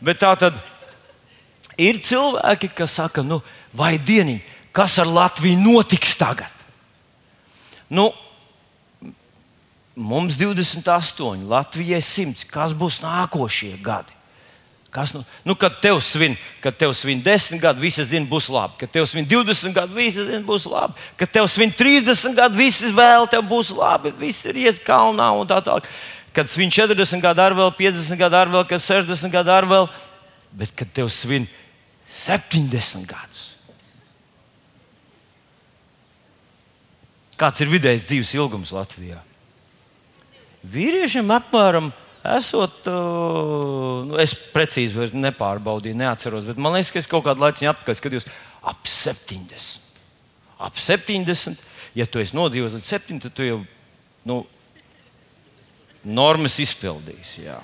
Bet tā tad ir cilvēki, kas saka, nu, vai dieniņ, kas ar Latviju notiks tagad? Nu, mums 28, Latvijai 100. Kas būs nākošie gadi? Kas, nu, nu, kad tev svin, kad tev svin 10 gadi, visi zina, būs labi. Kad tev svin 20 gadi, visi zina, būs labi. Kad tev svin 30 gadi, visi vēl tev būs labi. Viss ir ies kalnā un tā tālāk. Kad svin 40 gadi, ar vēl 50 gadi, ar vēl 60 gadi, ar vēl. Bet kad tev svin 70 gadus. Kāds ir vidējais dzīves ilgums Latvijā? Vīriešiem apmēram 0,5 esot, nu, es precīzi vairs nepārbaudīju, neatceros, bet man liekas, ka es kaut kādu laiku atpakaļ skatījos ap 70. Ap 70, ja tu esi nodzīvojis līdz 7, tad tu jau nu, normas izpildīsi. Jā.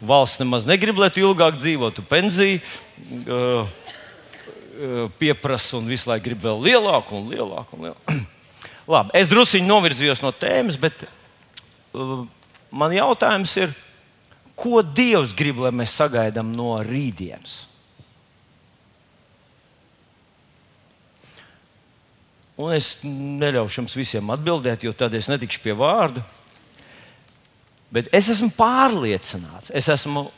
Valsts nemaz negrib, lai tu ilgāk dzīvotu. Pensiju uh, uh, pieprasa un visu laiku grib vēl lielāku un lielāku. Un lielāku. Labi, es druskuļi novirzījos no tēmas, bet uh, man jautājums ir, ko Dievs grib, lai mēs sagaidām no rītdienas? Un es neļaušu jums visiem atbildēt, jo tad es netikšu pie vārda. Bet es esmu pārliecināts, es esmu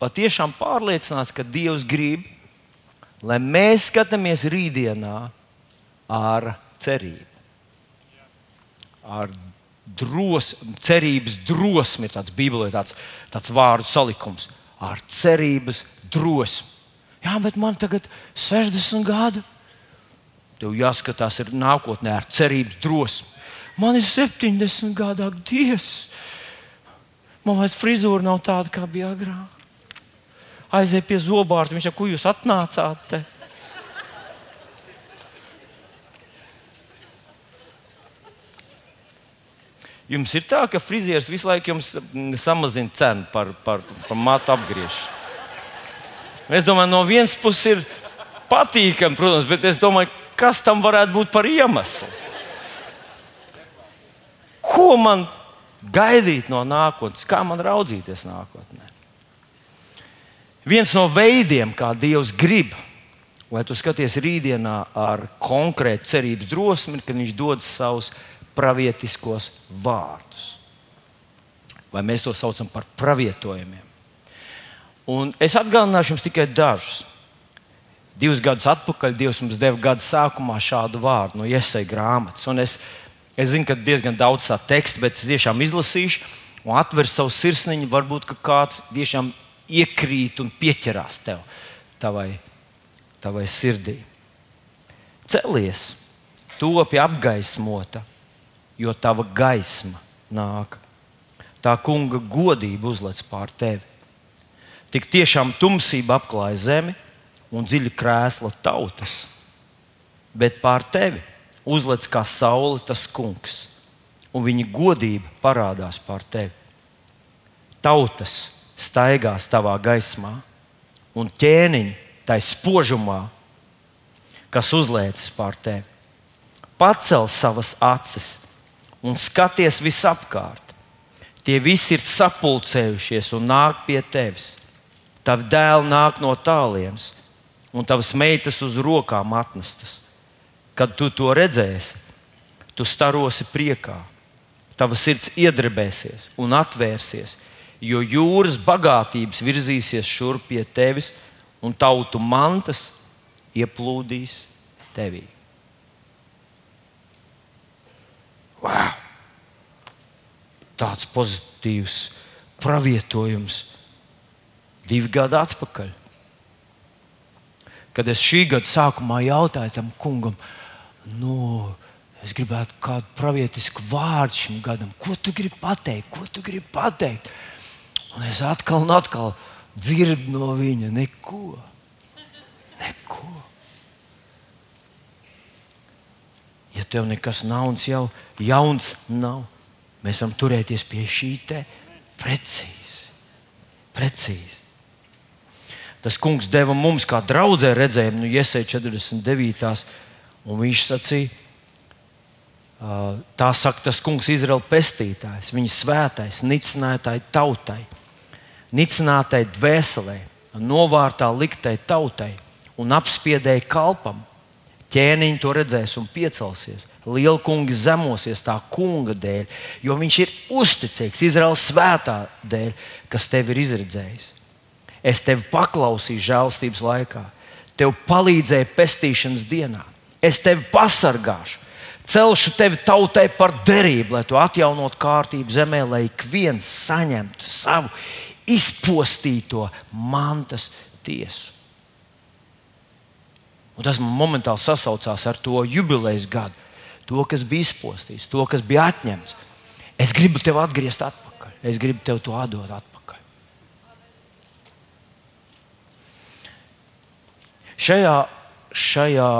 patiešām pārliecināts, ka Dievs grib, lai mēs skatāmies rītdienā ar cerību, ar dros, cerības drosme, ir tāds Bībelē tāds, tāds vārdu salikums ar cerības drosmi. Jā, bet man tagad ir 60 gadi. Tev jāskatās ir nākotnē ar cerības drosmi. Man ir 70 gadi, ak, Dievs! Man vairs frizūra nav tāda, kā bija agrāk. Aizej pie zobārsta, viņš jau ko jūs atnācāt? Te? Jums ir tā, ka frizieris visu laiku jums mm, samazina cenu par, par, par matu apgriešanu. Es domāju, no vienas puses ir patīkami, protams, bet es domāju, kas tam varētu būt par iemeslu. Ko man gaidīt no nākotnes, kā man raudzīties nākotnē? Viens no veidiem, kā Dievs grib, lai tu skaties rītdienā ar konkrētu cerības drosmi, ir, kad Viņš dod savus pravietiskos vārdus. Vai mēs to saucam par pravietojumiem? Un es atgādināšu jums tikai dažus. Divus gadus atpakaļ Dievs mums deva gada sākumā šādu vārdu no iesaistīšanās grāmatas. Un es, es zinu, ka diezgan daudz tā teksta, bet es tiešām izlasīšu un atveru savu sirsniņu. Varbūt kāds tiešām iekrīt un pieķerās tev, tavai, tavai sirdī. Celies, topi apgaismota, jo tava gaisma nāk. Tā kunga godība uzlec pār tevi. Tik tiešām tumsība apklāja zemi un dziļa krēsla tautas, bet pār tevi uzlec kā saule tas kungs, un viņa godība parādās pār tevi. Tautas staigās tavā gaismā, un ķēniņi tai spožumā, kas uzliekas pār tevi. Pacel savas acis un skaties visapkārt. Tie visi ir sapulcējušies un nāk pie tevis. Tavi dēli nāk no tālienes, un tavas meitas uz rokām atnestas. Kad tu to redzēsi, tu starosi priekā. Tava sirds iedrebēsies un atvērsies, jo jūras bagātības virzīsies šurp pie tevis, un tautu mantas ieplūdīs tevī. Wow! Tāds pozitīvs pravietojums divi gadi atpakaļ. Kad es šī gada sākumā jautāju tam kungam, nu, es gribētu kādu pravietisku vārdu šim gadam, ko tu gribi pateikt, ko tu gribi pateikt. Un es atkal un atkal dzirdu no viņa neko. neko. Ja tev nekas nauns jau jauns nav, mēs varam turēties pie šī te precīzi. precīzi. Tas kungs deva mums kā draudzē redzējumu, nu, iesai 49. Un viņš sacīja, tā saka tas kungs, Izraēla pestītājs, viņa svētais, nicinātāji tautai, nicinātai dvēselē novārtā liktai tautai un apspiedēja kalpam. Ķēniņš to redzēs un piecelsies. Liela kunga zemosies tā kunga dēļ, jo viņš ir uzticīgs Izraels svētā dēļ, kas tevi ir izredzējis. Es tevi paklausīju žēlstības laikā, tev palīdzēju pestīšanas dienā. Es tevi pasargāšu, celšu tevi tautai par derību, lai tu atjaunotu kārtību zemē, lai ik viens saņemtu savu izpostīto mantas tiesu. Un tas man momentāli sasaucās ar to jubilejas gadu, to, kas bija izpostīts, to, kas bija atņemts. Es gribu tevi atgriezt atpakaļ, es gribu tev to atdot atpakaļ. Šajā, šajā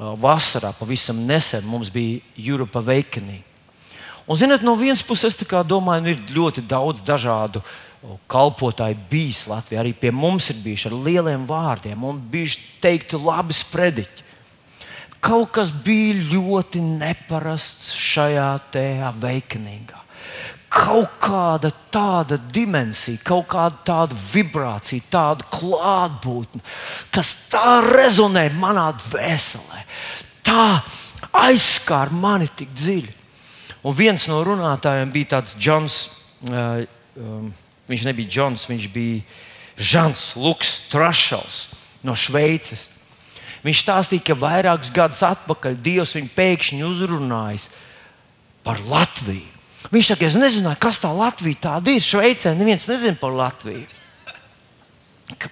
vasarā, pavisam nesen, mums bija Europa Awakening. Un, zinot, no vienas puses, es domāju, nu, ir ļoti daudz dažādu kalpotāji bijis Latvijā. Arī pie mums ir bijuši ar lieliem vārdiem un bijuši teikti labi sprediķi. Kaut kas bija ļoti neparasts šajā tēmā, veiksmīgā. Kaut kāda tāda dimensija, kaut kāda tāda vibrācija, tāda klātbūtne, kas tā rezonē manā dvēselē, tā aizskāra mani tik dziļi. Un viens no runātājiem bija tāds Džons. Uh, um, Viņš nebija Džons, viņš bija Žants Luks Trašals no Šveices. Viņš stāstīja, ka vairākus gadus atpakaļ Dievs viņu pēkšņi uzrunājis par Latviju. Viņš saka, es nezināju, kas tā Latvija tāda ir. Šveicē neviens nezina par Latviju.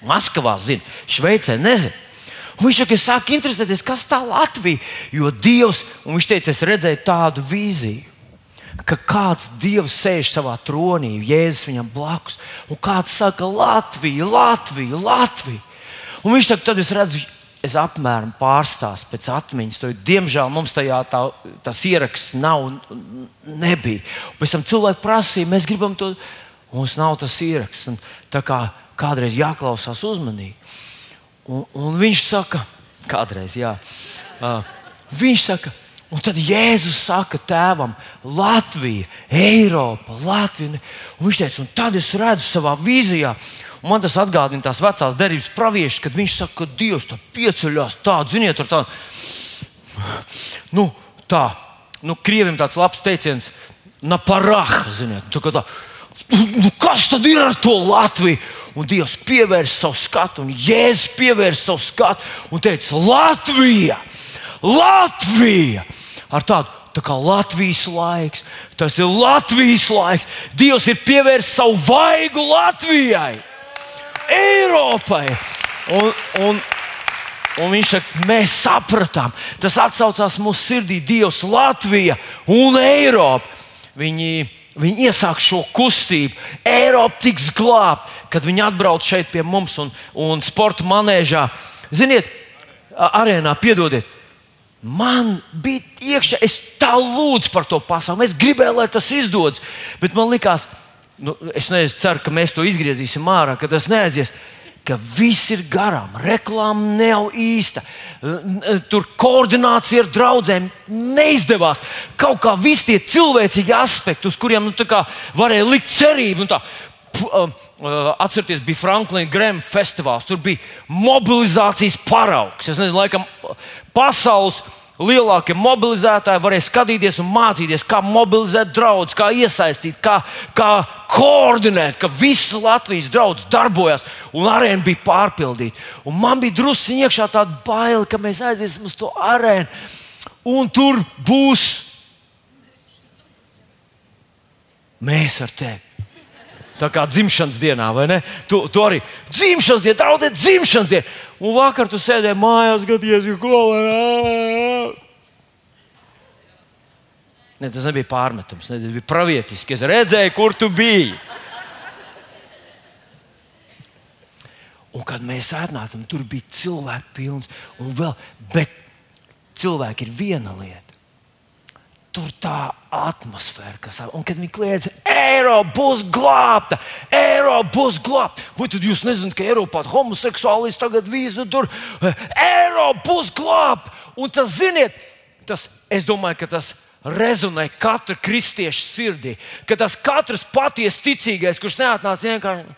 Maskavā zina, Šveicē nezina. Un viņš saka, es sāku interesēties, kas tā Latvija. Jo Dievs, un viņš teica, es redzēju tādu vīziju ka kāds dievs sēž savā tronī, Jēzus viņam blakus, un kāds saka, Latvija, Latvija, Latvija. Un viņš saka, tad es redzu, es apmēram pārstāstu pēc atmiņas. To, diemžēl mums tajā tā, tas ieraksts nav, nebija. Un pēc tam cilvēki prasīja, mēs gribam to, mums nav tas ieraksts. Un tā kā kādreiz jāklausās uzmanīgi. Un, un viņš saka, kādreiz, jā. Uh, viņš saka, Un tad Jēzus saka tēvam, Latvija, Eiropa, Latvija. Un viņš teica, un tad es redzu savā vīzijā, un man tas atgādina tās vecās derības praviešas, kad viņš saka, ka Dievs tā pieceļās tādu, ziniet, ar tādu, nu, tā, nu, krieviem tāds labs teiciens, naparaha, ziniet, tā, tā, nu, kas tad ir ar to Latviju? Un Dievs pievērsa savu skatu, un Jēzus pievērsa savu skatu un teica, Latvija! Latvija! Ar tādu tā kā Latvijas laiks, tas ir Latvijas laiks. Dievs ir pievērsis savu vaigu Latvijai, Eiropai. Un, un, un viņš saka, mēs sapratām, tas atsaucās mūsu sirdī, Dievs, Latvija un Eiropa. Viņi, viņi iesāk šo kustību, Eiropa tiks glābta, kad viņi atbrauc šeit pie mums un, un sporta manēžā. Ziniet, arēnā, piedodiet, Man bija iekšā, es tā lūdzu par to pasauli. Es gribēju, lai tas izdodas. Bet man liekas, nu, es nezinu, ceru, ka mēs to izgriezīsim ārā, ka tas neaizies. Ka viss ir garām, reklāma nav īsta. Tur koordinācija ar draugiem neizdevās. Kaut kā visi tie cilvēcīgi aspekti, uz kuriem nu, varēja likt cerību. Tā, uh, uh, atcerieties, bija Franklina Grēma festivāls. Tur bija mobilizācijas paraugs. Es nezinu, laikam, pasaules lielākie mobilizētāji varēja skatīties un mācīties, kā mobilizēt draugus, kā iesaistīt, kā, kā koordinēt, ka visas Latvijas draugs darbojas un arēna bija pārpildīta. Un man bija drusku iekšā tāda baila, ka mēs aiziesim uz to arēnu un tur būs mēs ar tevi. Tā kā dzimšanas dienā, vai ne? Tu, tu arī dzimšanas dienā, draudzē, dzimšanas dienā. Un vakar tu sēdēji mājās, skaties, ko lai. Ne, tas nebija pārmetums, ne, tas bija pravietiski. Es redzēju, kur tu biji. Un kad mēs atnācām, tur bija cilvēki pilns. Un vēl, bet cilvēki ir viena lieta tur tā atmosfēra, kas ir. Un kad viņi kliedz, Eiropa būs glābta, Eiropa būs glābta. Vai tad jūs nezināt, ka Eiropā homoseksuālis tagad visu tur, Eiropa būs glābta. Un tas, ziniet, tas, es domāju, ka tas rezonē katra kristieša sirdī, ka tas katrs patiesi ticīgais, kurš neatnāca vienkārši.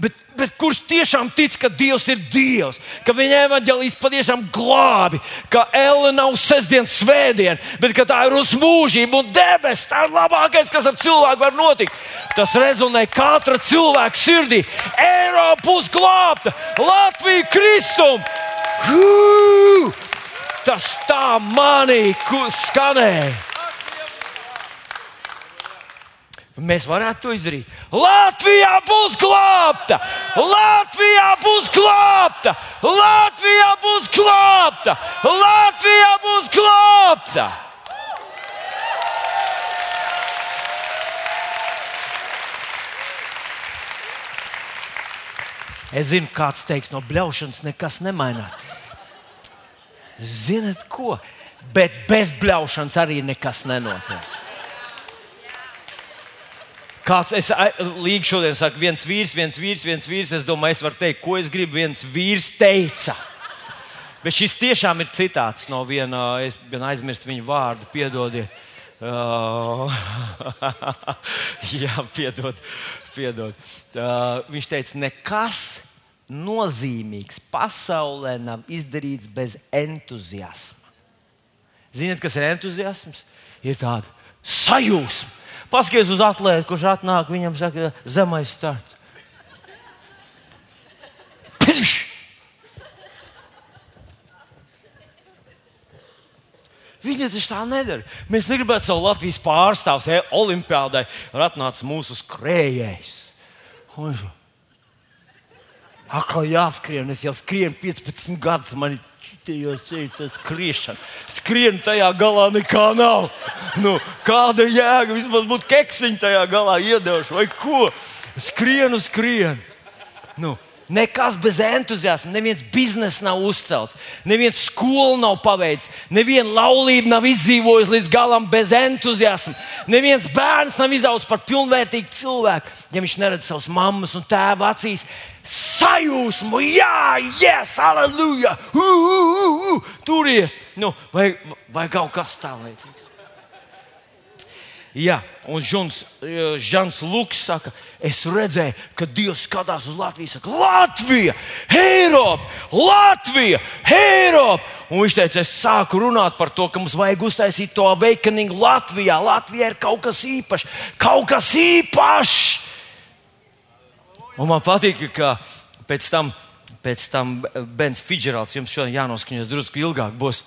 Bet, bet kurš tiešām tic, ka Dievs ir Dievs, ka viņa evanģēlīs patiešām glābi, ka elle nav sestdienas svētdiena, bet tā ir uz mūžību un debesis. Tā ir labākais, kas ar cilvēku var notikt. Tas rezonē katra cilvēka sirdī. Eiropa būs glābta, Latvija kristum! Hū! Tas tā manī skanēja. Mēs varētu to izdarīt. Latvijā būs glābta! Latvijā būs glābta! Latvijā būs glābta! Latvijā būs glābta! Es zinu, kāds teiks, no bļaušanas nekas nemainās. Ziniet, ko? Bet bez bļaušanas arī nekas nenotiek. Kāds es līdzi šodien saku, viens vīrs, viens vīrs, viens vīrs. Es domāju, es varu teikt, ko es gribu. Viens vīrs teica. Bet šis tiešām ir citāts no viena, es biju aizmirsis viņu vārdu, piedodiet. Uh, jā, piedod, piedod. Uh, viņš teica, nekas nozīmīgs pasaulē nav izdarīts bez entuziasma. Ziniet, kas ir entuziasms? Ir tāda sajūsma Paskaties uz atlētu, kurš atnāk, viņam saka, zemais starts. Pš! Viņi taču tā nedara. Mēs negribētu savu Latvijas pārstāvu, ja Olimpijādai ir atnācis mūsu skrējējs. Atkal jāskrien, es jau skrienu 15 gadus, man ir Tajos ir tas skriešana. Skrien tajā galā nekā nav. Nu, kāda jēga vismaz būtu keksiņš tajā galā iedevuši vai ko? Skrienu, skrienu. Nu, Nekas bez entuziasma, neviens biznesa nav uzcelts, neviens skolu nav paveicis, neviena laulība nav izdzīvojusi līdz galam bez entuziasma. Neviens bērns nav izaugs par pilnvērtīgu cilvēku, ja viņš neredz savas mammas un tēva acīs sajūsmu, jā, yes, aleluja, turies. Nu, vai, vai kaut kas tamlīdzīgs. Jā, un Žuns, eh, Žans Luks saka, es redzēju, ka Dievs skatās uz Latviju. Saka, Latvija, Eiropa, Latvija, Eiropa. Un viņš teica, es sāku runāt par to, ka mums vajag uztaisīt to awakening Latvijā. Latvijā ir kaut kas īpašs, kaut kas īpašs. Un man patīk, ka pēc tam, pēc tam Bens Fidžerāls, jums šodien jānoskaņos drusku ilgāk būs.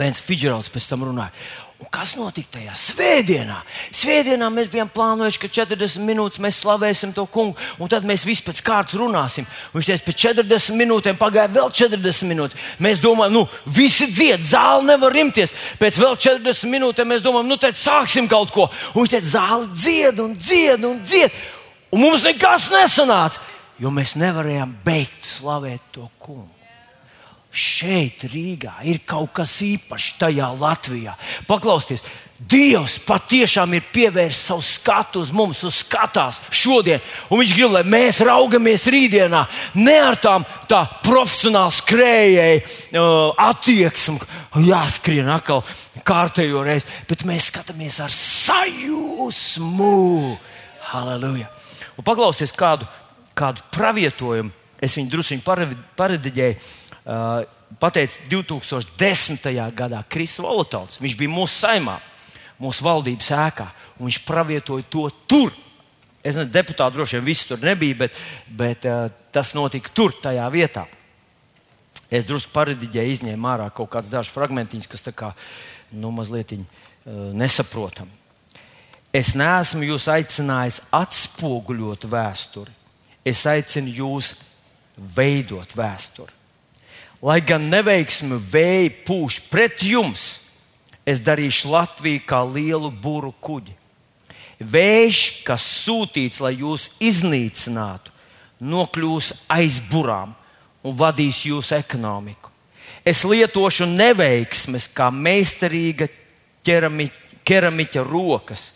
Bens Fidžerāls pēc tam runāja. Un kas notika tajā svētdienā? Svētdienā mēs bijām plānojuši, ka 40 minūtes mēs slavēsim to kungu, un tad mēs visi pēc kārtas runāsim. Un viņš teica, pēc 40 minūtēm pagāja vēl 40 minūtes. Mēs domājam, nu, visi dzied, zāle nevar rimties. Pēc vēl 40 minūtēm mēs domājam, nu, tad sāksim kaut ko. Un viņš teica, zāle dzied un dzied un dzied. Un mums nekas nesanāca, jo mēs nevarējām beigt slavēt to kungu. Šeit, Rīgā, ir kaut kas īpašs tajā Latvijā. Paklausieties, Dievs patiešām ir pievērsis savu skatu uz mums, uz skatās šodien. Un Viņš grib, lai mēs raugamies rītdienā, ne ar tām tā profesionāli skrējēju uh, attieksmi, jāskrien atkal kārtējo reizi, bet mēs skatāmies ar sajūsmu. Halleluja! Un paklausieties kādu, kādu pravietojumu. Es viņu druskuļi parediģēju. Uh, pateica 2010. gadā Kris Volotovs. Viņš bija mūsu saimā, mūsu valdības ēkā, un viņš pravietoja to tur. Es nezinu, deputāti droši vien visi tur nebija, bet, bet uh, tas notika tur, tajā vietā. Es drusku parediģēju, izņēmu ārā kaut kādus dažus fragmentiņus, kas tā kā nu, mazliet uh, nesaprotami. Es neesmu jūs aicinājis atspoguļot vēsturi. Es aicinu jūs veidot vēsturi. Lai gan neveiksmi vēji pūš pret jums, es darīšu Latviju kā lielu būru kuģi. Vējš, kas sūtīts, lai jūs iznīcinātu, nokļūs aiz burām un vadīs jūsu ekonomiku. Es lietošu neveiksmes kā meistarīga keramiķa rokas,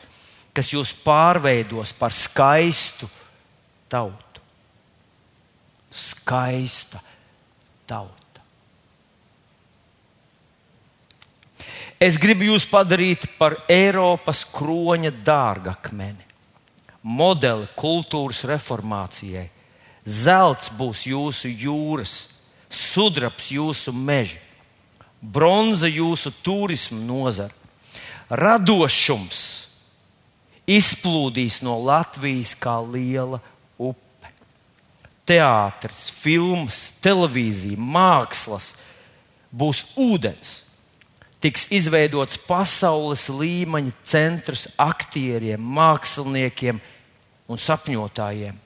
kas jūs pārveidos par skaistu tautu. Skaista tauta. Es gribu jūs padarīt par Eiropas kroņa dārgakmeni. modeli kultūras reformācijai. Zelts būs jūsu jūras, sudrabs jūsu meži, bronza jūsu turismu nozara. Radošums izplūdīs no Latvijas kā liela upe. Teātris, filmas, televīzija, mākslas būs ūdens. Tiks izveidots pasaules līmeņa centrs aktieriem, māksliniekiem un sapņotājiem.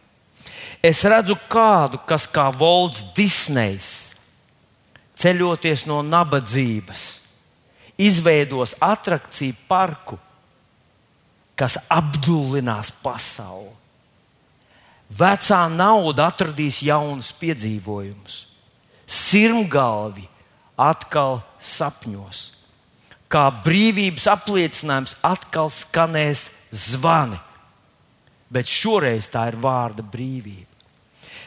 Es redzu kādu, kas kā Volts Disnejs, ceļoties no nabadzības, izveidos attrakciju parku, kas apdullinās pasauli. Vecā nauda atradīs jaunus piedzīvojumus, sirmgalvi atkal sapņos. Kā brīvības apliecinājums atkal skanēs zvani, bet šoreiz tā ir vārda brīvība.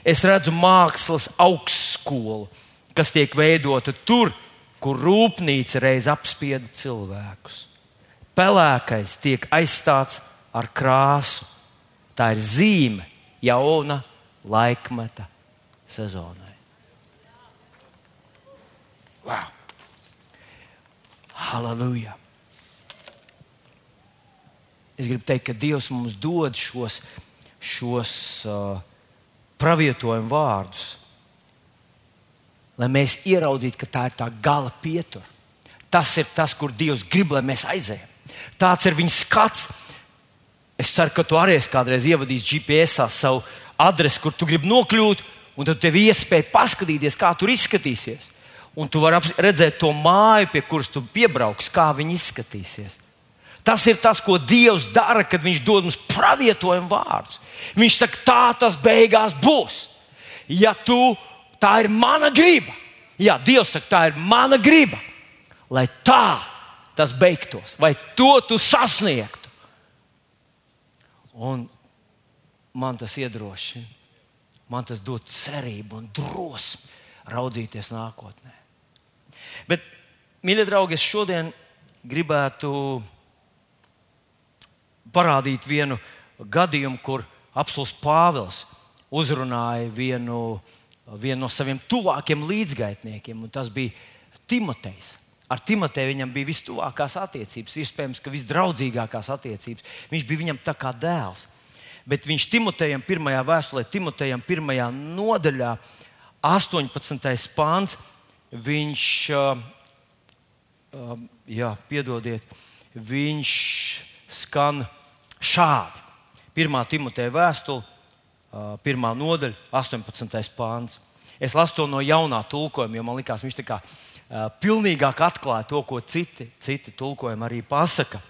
Es redzu mākslas augstskolu, kas tiek veidota tur, kur rūpnīca reiz apspieda cilvēkus. Pelēkais tiek aizstāts ar krāsu. Tā ir zīme jauna laikmeta sezonai. Wow! Halleluja! Es gribu teikt, ka Dievs mums dod šos, šos uh, pravietojumu vārdus, lai mēs ieraudzītu, ka tā ir tā gala pietura. Tas ir tas, kur Dievs grib, lai mēs aizējam. Tāds ir viņa skats. Es ceru, ka tu arī kādreiz ievadījis GPS savu adresi, kur tu gribi nokļūt, un tad tev ir iespēja paskatīties, kā tur izskatīsies. Un tu vari redzēt to māju, pie kuras tu piebrauks, kā viņi izskatīsies. Tas ir tas, ko Dievs dara, kad Viņš dod mums pravietojumu vārdus. Viņš saka, tā tas beigās būs. Ja tu, tā ir mana griba, Jā, Dievs saka, tā ir mana griba, lai tā tas beigtos, vai to tu sasniegtu. Un man tas iedrošina, man tas dod cerību un drosmi raudzīties nākotnē. Bet, mīļie draugi, es šodien gribētu parādīt vienu gadījumu, kur apelsīns Pāvils uzrunāja vienu, vienu no saviem tuvākiem līdzgaitniekiem, un tas bija Timotejs. Ar Timoteju viņam bija vistuvākās attiecības, iespējams, ka visdraudzīgākās attiecības. Viņš bija viņam tā kā dēls. Bet viņš Timotejam, pirmajā vēstulē, Timotejam, pirmajā nodaļā, 18. pāns, viņš, uh, jā, piedodiet, viņš skan šādi. Pirmā Timoteja vēstule, uh, pirmā nodaļa, 18. pāns. Es lasu to no jaunā tulkojuma, jo man liekas, viņš tā kā uh, pilnīgāk atklāja to, ko citi, citi tulkojumi arī pasaka.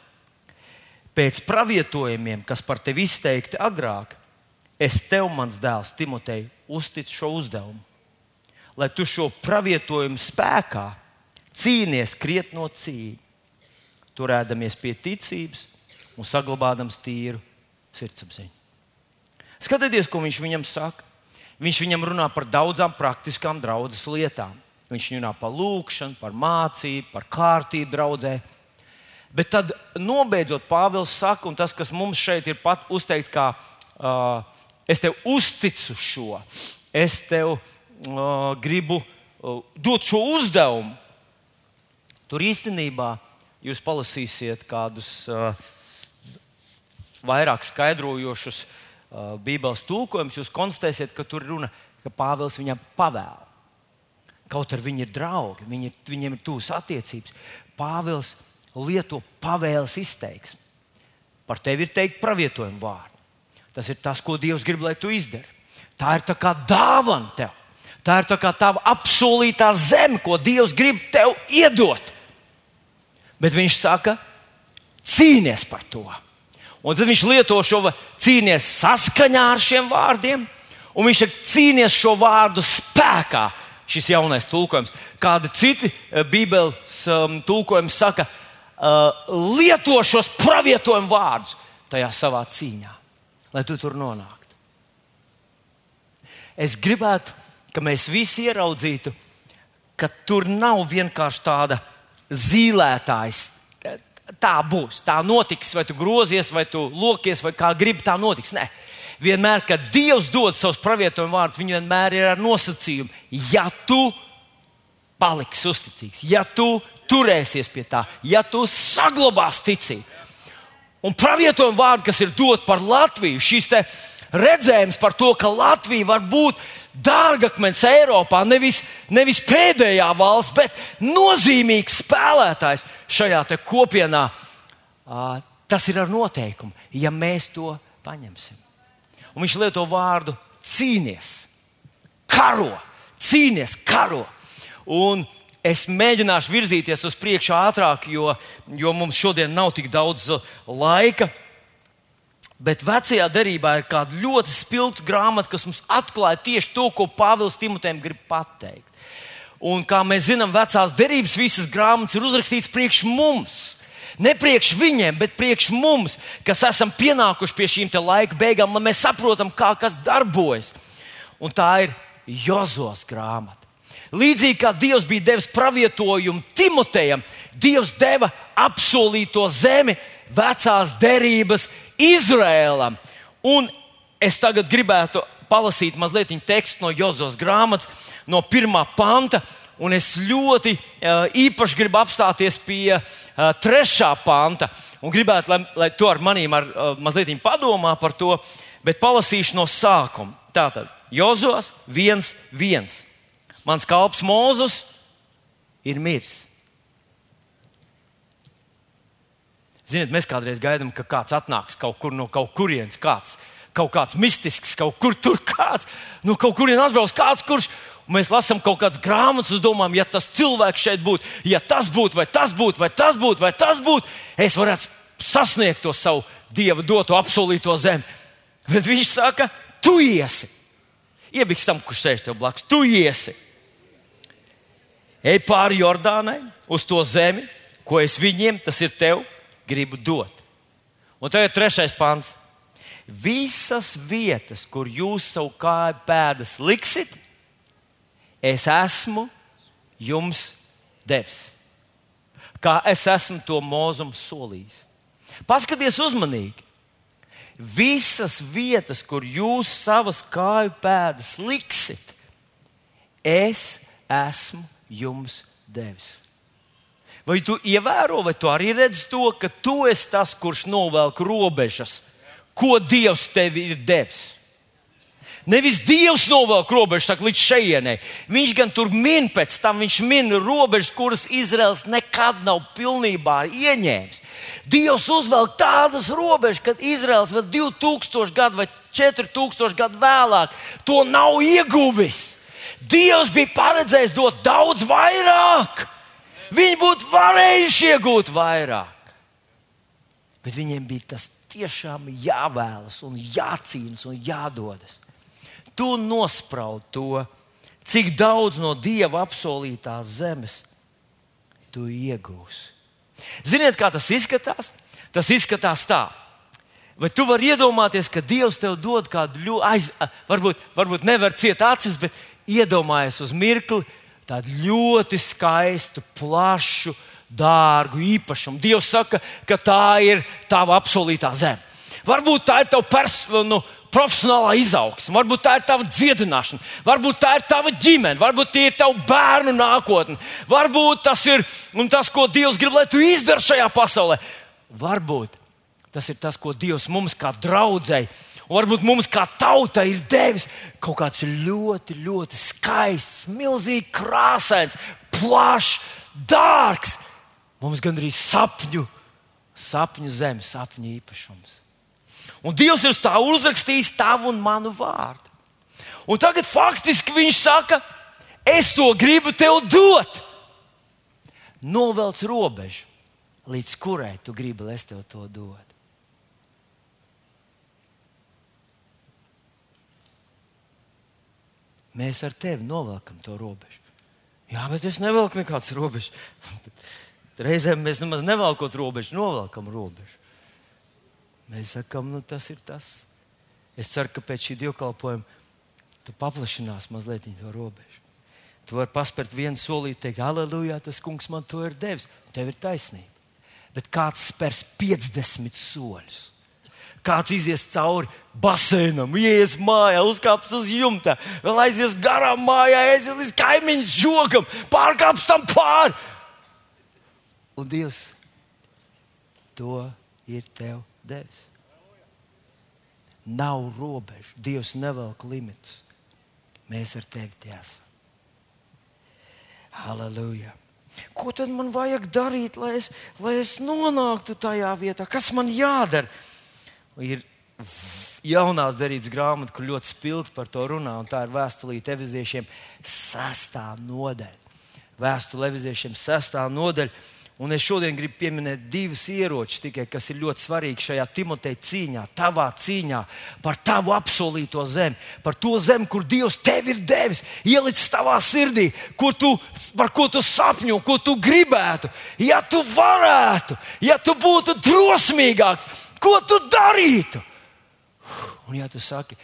Pēc pravietojumiem, kas par tevi izteikti agrāk, es tev, mans dēls, Timotei, uzticu šo uzdevumu lai tu šo pravietojumu spēkā cīnies krietni no cīņa, turēdamies pie ticības un saglabādams tīru sirdsapziņu. Skatieties, ko viņš viņam saka. Viņš viņam runā par daudzām praktiskām draudzes lietām. Viņš runā par lūgšanu, par mācību, par kārtību draudzē. Bet tad, nobeidzot, Pāvils saka, un tas, kas mums šeit ir pat uzteikts, kā uh, es tev uzticu šo, es tev gribu dot šo uzdevumu. Tur īstenībā jūs palasīsiet kādus vairāk skaidrojošus Bībeles tulkojumus, jūs konstatēsiet, ka tur runa, ka Pāvils viņam pavēl. Kaut arī viņi ir draugi, viņi, viņiem ir tuvas attiecības. Pāvils lieto pavēles izteiksmi. Par tevi ir teikt pravietojumu vārdu. Tas ir tas, ko Dievs grib, lai tu izdari. Tā ir tā kā dāvana tev. Tā ir tā kā tava apsolītā zeme, ko Dievs grib tev iedot. Bet viņš saka, cīnies par to. Un tad viņš lieto šo cīnies saskaņā ar šiem vārdiem, un viņš saka, cīnies šo vārdu spēkā. Šis jaunais tulkojums, kādi citi eh, Bībeles um, tulkojumi saka, uh, lieto šos pravietojumu vārdus tajā savā cīņā, lai tu tur nonāktu. Es gribētu ka mēs visi ieraudzītu, ka tur nav vienkārši tāda zīlētājs, tā būs, tā notiks, vai tu grozies, vai tu lokies, vai kā gribi, tā notiks. Nē, vienmēr, kad Dievs dod savus pravietojumu vārdus, viņi vienmēr ir ar nosacījumu, ja tu paliksi uzticīgs, ja tu turēsies pie tā, ja tu saglabās ticību. Un pravietojuma vārdi, kas ir dot par Latviju, šīs redzējums par to, ka Latvija var būt dārgakmens Eiropā, nevis, nevis pēdējā valsts, bet nozīmīgs spēlētājs šajā kopienā. Tas ir ar noteikumu, ja mēs to paņemsim. Un viņš lieto vārdu cīnies, karo, cīnies, karo. Un es mēģināšu virzīties uz priekšu ātrāk, jo, jo mums šodien nav tik daudz laika. Bet vecajā derībā ir kāda ļoti spilgta grāmata, kas mums atklāja tieši to, ko Pāvils Timotejam grib pateikt. Un kā mēs zinām, vecās derības visas grāmatas ir uzrakstītas priekš mums. Ne priekš viņiem, bet priekš mums, kas esam pienākuši pie šīm laika beigām, lai mēs saprotam, kā kas darbojas. Un tā ir Jozos grāmata. Līdzīgi kā Dievs bija devis pravietojumu Timotejam, Dievs deva apsolīto zemi vecās derības Izrēlam. Un es tagad gribētu palasīt mazliet tekstu no Jozos grāmatas, no pirmā panta. Un es ļoti uh, īpaši gribu apstāties pie uh, trešā panta. Un gribētu, lai, lai to ar maniem ar, uh, mazliet padomā par to, bet palasīšu no sākuma. Tātad Jozos 1.1. Mans kalps Mūzus ir miris. Ziniet, mēs kādreiz gaidām, ka kāds atnāks kaut kur no kaut kurienes, kāds, kaut kāds mistisks, kaut kur tur kāds, no kaut kurienes atbrauks kāds, kurš. Mēs lasām kaut kādas grāmatas, un domājam, ja tas cilvēks šeit būtu, ja tas būtu, vai tas būtu, vai tas būtu, vai tas būtu, es varētu sasniegt to savu dieva doto apsolīto zemi. Bet viņš saka, tu iesi. Iebiks tam, kurš sēž tev blakus, tu iesi. Ej pāri Jordānai, uz to zemi, ko es viņiem, tas ir tev, gribu dot. Un tagad trešais pāns. Visas vietas, kur jūs savu kāju pēdas liksit, es esmu jums devis. Kā es esmu to mūzumu solījis. Paskaties uzmanīgi. Visas vietas, kur jūs savas kāju pēdas liksit, es esmu jums devis. Vai tu ievēro, vai tu arī redzi to, ka tu esi tas, kurš novelk robežas, ko Dievs tev ir devis? Nevis Dievs novelk robežu, saka, līdz šejienei. Viņš gan tur min pēc tam, viņš min robežas, kuras Izraels nekad nav pilnībā ieņēmis. Dievs uzvelk tādas robežas, kad Izraels vēl 2000 gadu vai 4000 gadu vēlāk to nav ieguvis. Dievs bija paredzējis dot daudz vairāk. Viņi būtu varējuši iegūt vairāk. Bet viņiem bija tas tiešām jāvēlas, un jācīnas un jādodas. Tu nospraudi to, cik daudz no dieva apsolītās zemes tu iegūsi. Ziniet, kā tas izskatās? Tas izskatās tā. Vai tu vari iedomāties, ka Dievs tev dod kādu ļoti, varbūt, varbūt nevar ciet acis, bet iedomājies uz mirkli, tādu ļoti skaistu, plašu, dārgu īpašumu. Dievs saka, ka tā ir tava apsolītā zeme. Varbūt tā ir tava personu. Nu, profesionālā izaugsme, varbūt tā ir tava dziedināšana, varbūt tā ir tava ģimene, varbūt tie ir tavi bērnu nākotne, varbūt tas ir tas, ko Dievs grib, lai tu izdari šajā pasaulē. Varbūt tas ir tas, ko Dievs mums kā draudzēji Un varbūt mums kā tautai ir devis kaut kāds ļoti, ļoti skaists, milzīgi krāsains, plašs, dārgs. Mums gandrīz sapņu, sapņu zemes, sapņu īpašums. Un Dievs ir tā uzrakstījis tavu un manu vārdu. Un tagad faktiski viņš saka, es to gribu tev dot. Novelc robežu, līdz kurai tu gribi, lai es tev to dodu. Mēs ar tevi novelkam to robežu. Jā, bet es nevelku nekādas robežas. Reizēm mēs nemaz nevelkot robežu, novelkam robežu. Mēs sakām, nu tas ir tas. Es ceru, ka pēc šī dievkalpojuma tu paplašinās mazliet to robežu. Tu vari paspērt vienu solīti, teikt, aleluja, tas kungs man to ir devis. Tev ir taisnība. bet kāds spērs 50 soļus. Kāds izies cauri basēnam, ies mājā, uzkāps uz jumta, vēl aizies garām mājā, aizies līdz kaimiņu žogam, pārkāps tam pāri. Un Dievs to ir tev devis. Nav robežu, Dievs nevelk limitus. Mēs ar tevi tie esam. Halleluja! Ko tad man vajag darīt, lai es, lai es nonāktu tajā vietā? Kas man jādara? Ir jaunās darbības grāmata, kur ļoti spilgti par to runā, un tā ir vēstulīte Eviziešiem, sestā nodaļa. Vēstule Eviziešiem, sestā nodaļa. Un es šodien gribu pieminēt divus ieročus, tikai, kas ir ļoti svarīgi šajā Timoteja cīņā, tavā cīņā par tavu apsolīto zemi, par to zemi, kur Dievs tev ir devis, ielicis tavā sirdī, ko tu, par ko tu sapņo, ko tu gribētu. Ja tu varētu, ja tu būtu drosmīgāks, ko tu darītu? Un ja tu saki,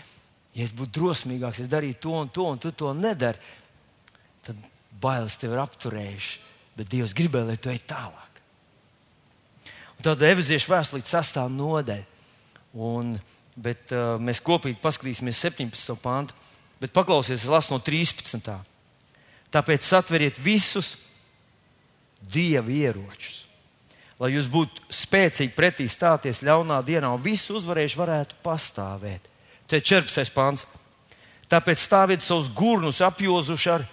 ja es būtu drosmīgāks, es darītu to un to, un tu to nedari, tad bailes tev ir apturējušas bet Dievs gribēja, lai tu ej tālāk. Un tad Eveziešu vēstulīte sastāv nodeļa. Un, bet, uh, mēs kopīgi paskatīsimies 17. pāntu, bet paklausieties, es lasu no 13. Tāpēc satveriet visus Dieva ieročus, lai jūs būtu spēcīgi pretī stāties ļaunā dienā un visu uzvarējuši varētu pastāvēt. Te 14. pāns. Tāpēc stāviet savus gurnus apjozuši ar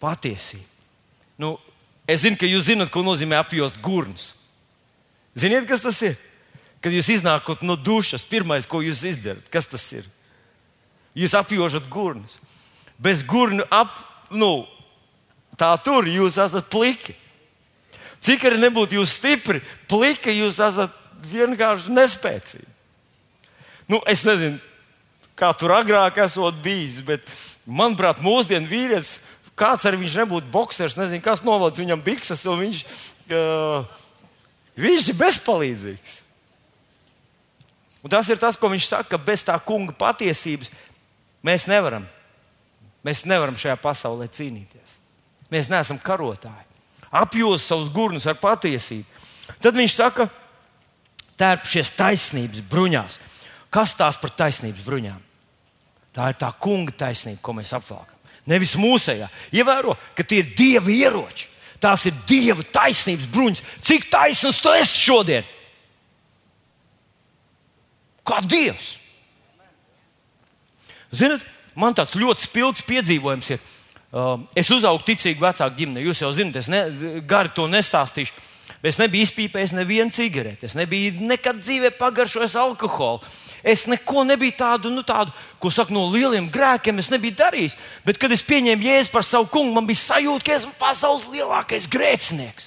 patiesību. Nu, Es zinu, ka jūs zinat, ko nozīmē apjost gurnus. Ziniet, kas tas ir? Kad jūs iznākat no dušas, pirmais, ko jūs izdarat, kas tas ir? Jūs apjožat gurnus. Bez gurnu ap, nu, tā tur jūs esat pliki. Cik arī nebūtu jūs stipri, pliki jūs esat vienkārši nespēcīgi. Nu, es nezinu, kā tur agrāk esot bijis, bet manuprāt, mūsdienu vīrietis kāds arī viņš nebūtu boxers, nezinu, kas novāc viņam bikses, un viņš, uh, viņš ir bezpalīdzīgs. Un tas ir tas, ko viņš saka, ka bez tā kunga patiesības mēs nevaram. Mēs nevaram šajā pasaulē cīnīties. Mēs neesam karotāji. Apjūst savus gurnus ar patiesību. Tad viņš saka, tērpšies taisnības bruņās. Kas tās par taisnības bruņām? Tā ir tā kunga taisnība, ko mēs apvelkam nevis mūsējā. Ievēro, ka tie ir dieva ieroči. Tās ir dieva taisnības bruņas. Cik taisnīgs tu esi šodien? Kā dievs? Ziniet, man tāds ļoti spilgts piedzīvojums ir. Uh, es uzaugu ticīgi vecāku ģimeni. Jūs jau zinat, es ne, gari to nestāstīšu. Es nebiju izpīpējis nevienu cigareti. Es nebiju nekad dzīvē pagaršojis alkoholu. Es neko nebiju tādu, nu, tādu, ko saka, no lieliem grēkiem, es nebiju darījis. Bet, kad es pieņēmu jēzu par savu kungu, man bija sajūta, ka esmu pasaules lielākais grēcinieks.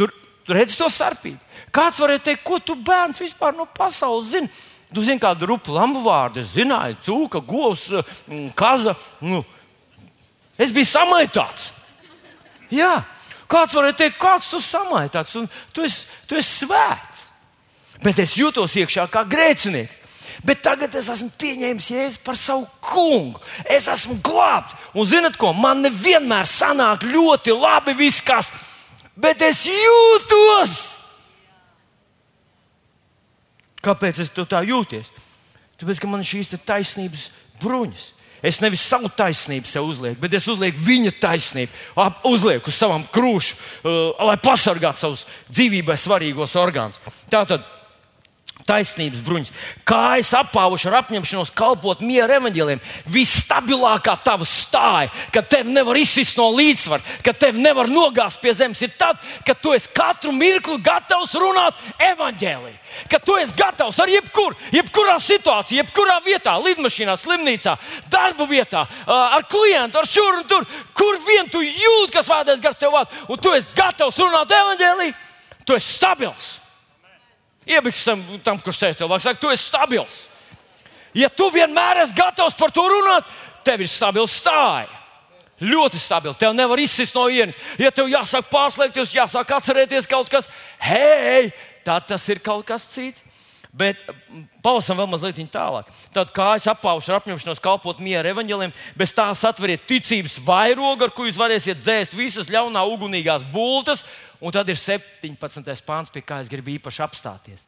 Tur, tur redz to starpību. Kāds varētu teikt, ko tu bērns vispār no pasaules zini? Tu zini, kādu rupu lambu vārdu, es zināju, cūka, govs, kaza. Nu, es biju samaitāts. Jā, kāds varētu teikt, kāds tu samaitāts, un tu esi, tu esi svēts bet es jūtos iekšā kā grēcinieks. Bet tagad es esmu pieņēmis jēzu par savu kungu. Es esmu glābts. Un zinat, ko man nevienmēr sanāk ļoti labi viss, kas, bet es jūtos. Kāpēc es tā jūtos? Tāpēc, ka man ir šīs taisnības bruņas. Es nevis savu taisnību sev uzlieku, bet es uzlieku viņa taisnību, uzlieku uz savam krūšu, uh, lai pasargātu savus dzīvībai svarīgos orgānus. Tātad taisnības bruņas, kājas apauši ar apņemšanos kalpot miera evaņģēliem. Visstabilākā tava stāja, kad tev nevar izsist no līdzsvara, kad tev nevar nogāzt pie zemes, ir tad, kad tu esi katru mirkli gatavs runāt evaņģēlī. Kad tu esi gatavs ar jebkuru, jebkurā situācijā, jebkurā vietā, lidmašīnā, slimnīcā, darba vietā, ar klientu, ar šur un tur, kur vien tu jūti, kas vādēs gars tev vārds, un tu esi gatavs runāt evaņģēlī, tu esi stabils. Iebiks tam, tam kurš sēž tev blakus, saka, tu esi stabils. Ja tu vienmēr esi gatavs par to runāt, tev ir stabils stāja. Ļoti stabils. Tev nevar izsist no vienas. Ja tev jāsāk pārslēgties, jāsāk atcerēties kaut kas, hei, tad tas ir kaut kas cits. Bet palasam vēl mazliet tālāk. Tad kājas apaušu ar apņemšanos kalpot miera evaņģēliem, bez tā satveriet ticības vairogu, ar ko jūs varēsiet dzēst visas ļaunā ugunīgās bultas. Un tad ir 17. pāns, pie kā es gribu īpaši apstāties.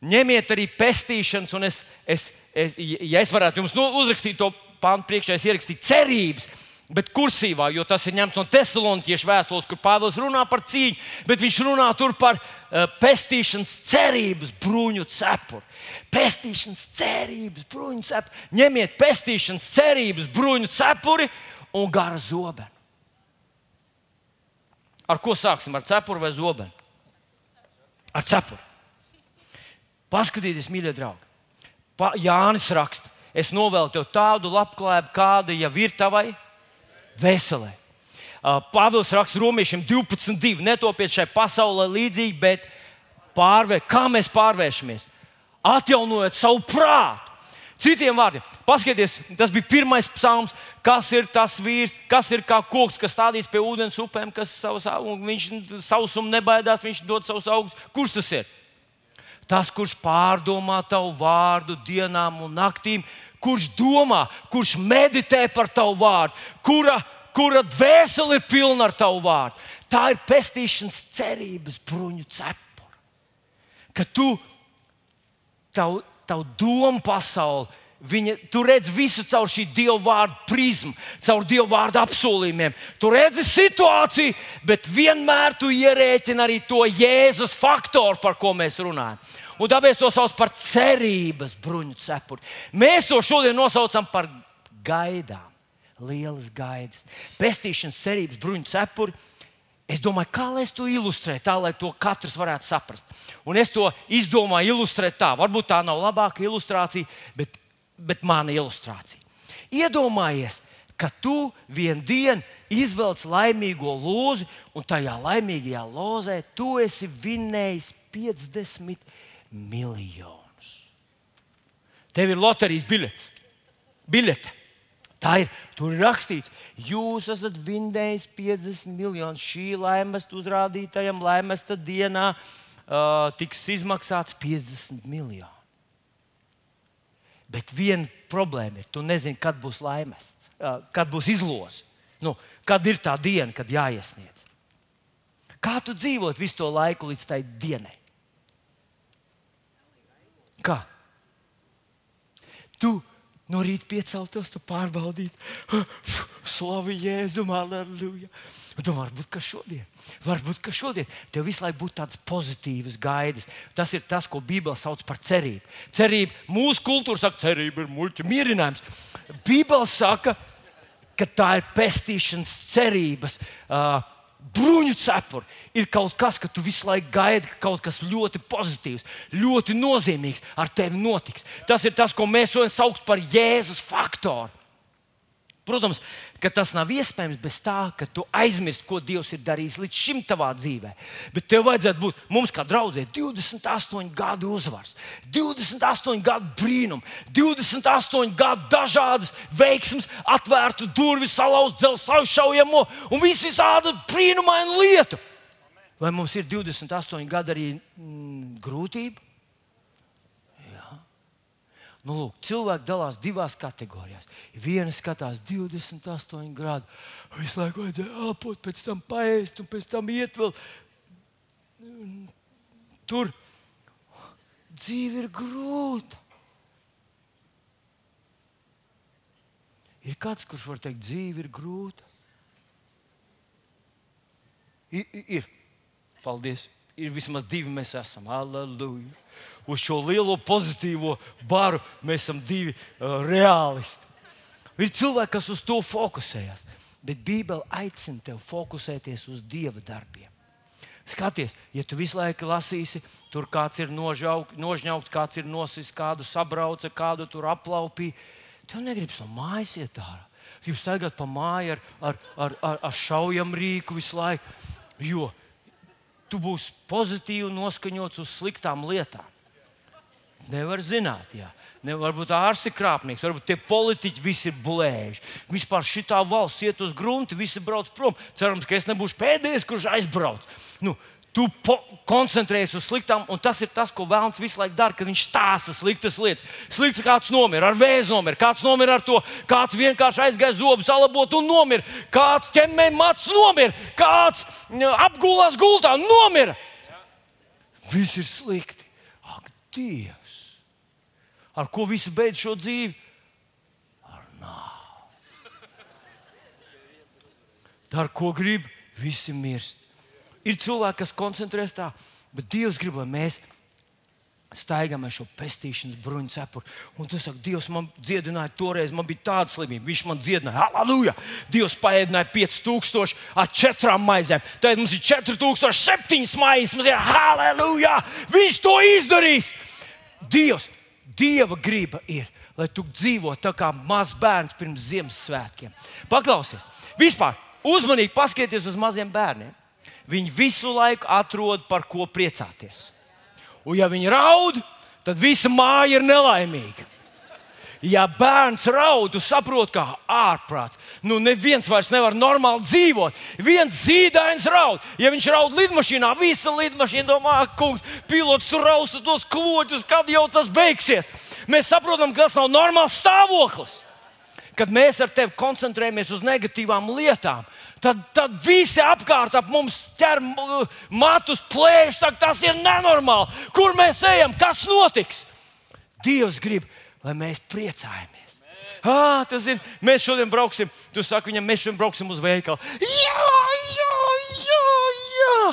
Ņemiet arī pestīšanas, un es, es, es, ja es varētu jums uzrakstīt to pāntu priekšā, es ierakstītu cerības bet kursīvā, jo tas ir ņemts no Thesalonikiešu vēstules, kur Pāvils runā par cīņu, bet viņš runā tur par uh, pestīšanas cerības bruņu cepuri. Pestīšanas cerības bruņu cepuri. Ņemiet pestīšanas cerības bruņu cepuri un gara zobenu. Ar ko sāksim? Ar cepuri vai zobenu? Ar cepuri. Paskatieties, mīļie draugi. Pa, Jānis raksta, es novēlu tev tādu labklājību, kāda jau ir tavai veselē. Pāvils raksta romiešiem 12.2. Netopiet šai pasaulē līdzīgi, bet pārvēr, kā mēs pārvēršamies? Atjaunojot savu prātu. Citiem vārdiem, paskatieties, tas bija pirmais psalms, kas ir tas vīrs, kas ir kā koks, kas stādīts pie ūdens upēm, kas savus, viņš sausumu nebaidās, viņš dod savus augus. Kurš tas ir? Tas, kurš pārdomā tavu vārdu dienām un naktīm, kurš domā, kurš meditē par tavu vārdu, kura, kura dvēsele ir pilna ar tavu vārdu. Tā ir pestīšanas cerības bruņu cepura. Ka tu, tavu, tavu domu pasauli, Viņa, tu redz visu caur šī Dieva vārdu prizmu, caur Dieva vārdu apsolījumiem. Tu redzi situāciju, bet vienmēr tu ierēķini arī to Jēzus faktoru, par ko mēs runājam un tāpēc to sauc par cerības bruņu cepuri. Mēs to šodien nosaucam par gaidām, lielas gaidas. Pestīšanas cerības bruņu cepuri. Es domāju, kā lai es to ilustrēju, tā lai to katrs varētu saprast. Un es to izdomāju ilustrēt tā. Varbūt tā nav labāka ilustrācija, bet, bet mana ilustrācija. Iedomājies, ka tu vienā dienā izvelc laimīgo lozi, un tajā laimīgajā lozē tu esi vinnējis 50 miljonus. Tev ir loterijas biļets. Biļete. Tā ir. Tur ir rakstīts, jūs esat vinnējis 50 miljonus. Šī laimesta uzrādītājam, laimesta dienā uh, tiks izmaksāts 50 miljoni. Bet viena problēma ir, tu nezini, kad būs laimests, uh, kad būs izloze. Nu, kad ir tā diena, kad jāiesniedz? Kā tu dzīvot visu to laiku līdz tai dienai? Kā? Tu no rīta pieceltos, tu pārbaudītu, slavu Jēzum, aleluja. Un tu varbūt, ka šodien, varbūt, ka šodien tev visu laiku būtu tādas pozitīvas gaidas. Tas ir tas, ko Bībele sauc par cerību. Cerība, mūsu kultūra saka, cerība ir muļķa mierinājums. Bībele saka, ka tā ir pestīšanas cerības. Uh, bruņu cepuri ir kaut kas, ka tu visu laiku gaidi, ka kaut kas ļoti pozitīvs, ļoti nozīmīgs ar tevi notiks. Tas ir tas, ko mēs šodien saucam par Jēzus faktoru. Protams, ka tas nav iespējams bez tā, ka tu aizmirsti, ko Dievs ir darījis līdz šim tavā dzīvē. Bet tev vajadzētu būt mums, kā draudzē, 28 gadu uzvars, 28 gadu brīnum, 28 gadu dažādas veiksmes, atvērtu durvis, salauztu dzelzceļa šaujamo un visu tādu brīnumainu lietu. Vai mums ir 28 gadi arī mm, grūtība? Nu, lūk, cilvēki dalās divās kategorijās. Viena skatās 28 grādu, visu laiku vajadzēja elpot, pēc tam paēst, un pēc tam iet vēl. Tur dzīve ir grūta. Ir kāds, kurš var teikt, dzīve ir grūta. Ir, ir. Paldies. Ir vismaz divi mēs esam. Aleluja uz šo lielo pozitīvo baru mēs esam divi uh, reālisti. Ir cilvēki, kas uz to fokusējas, bet Bībele aicina tevi fokusēties uz Dieva darbiem. Skaties, ja tu visu laiku lasīsi, tur kāds ir nožauk, nožņaukts, kāds ir nosis, kādu sabrauca, kādu tur aplaupīja. Tev negribas no mājas iet ārā. Jūs staigāt pa māju ar, ar, ar, ar, ar šaujam rīku visu laiku, jo tu būsi pozitīvi noskaņots uz sliktām lietām. Nevar zināt, jā. Ne, varbūt ārsts ir krāpnieks, varbūt tie politiķi visi ir blēži. Vispār šī valsts iet uz grunti, visi brauc prom. Cerams, ka es nebūšu pēdējais, kurš aizbrauc. Nu, Tu koncentrējies uz sliktām, un tas ir tas, ko Vēlns visu laiku dara, kad viņš stāsta sliktas lietas. Slikti kāds nomira ar vēzi, nomira, kāds nomira ar to, kāds vienkārši aizgāja zobus salabot un nomira, kāds ķemmēja mats nomira, kāds apgulās gultā nomira. Viss ir slikti. Ak, Dievs! Ar ko visi beidz šo dzīvi? Ar nāvi. Dar ko grib, visi mirst. Ir cilvēki, kas koncentrēs tā, bet Dievs grib, lai mēs staigām ar šo pestīšanas bruņu cepuri. Un tu saki, Dievs man dziedināja toreiz, man bija tāda slimība. Viņš man dziedināja, halleluja! Dievs paēdināja 5000 ar četrām maizēm. Tagad mums ir 4007 maizes, mums ir halleluja! Viņš to izdarīs! Dievs, Dieva griba ir, lai tu dzīvo tā kā mazs bērns pirms Ziemassvētkiem. Paklausies! Vispār uzmanīgi paskatieties uz maziem bērniem viņi visu laiku atrod par ko priecāties. Un, ja viņi raud, tad visa māja ir nelaimīga. Ja bērns raud, tu saproti, kā ārprāts. Nu, neviens vairs nevar normāli dzīvot. Viens zīdains raud. Ja viņš raud lidmašīnā, visa lidmašīna domā, ka kungs, pilots tur rausta tos kloķus, kad jau tas beigsies. Mēs saprotam, ka tas nav normāls stāvoklis. Kad mēs ar tevi koncentrējamies uz negatīvām lietām, tad, tad visi apkārt ap mums ķer matus, plēš. Tas ir nenormāli. Kur mēs ejam? Kas notiks? Dievs grib, lai mēs priecājamies. Ah, tas ir. Mēs šodien brauksim. Tu saki viņam, mēs šodien brauksim uz veikalu. Jā, jā, jā, jā.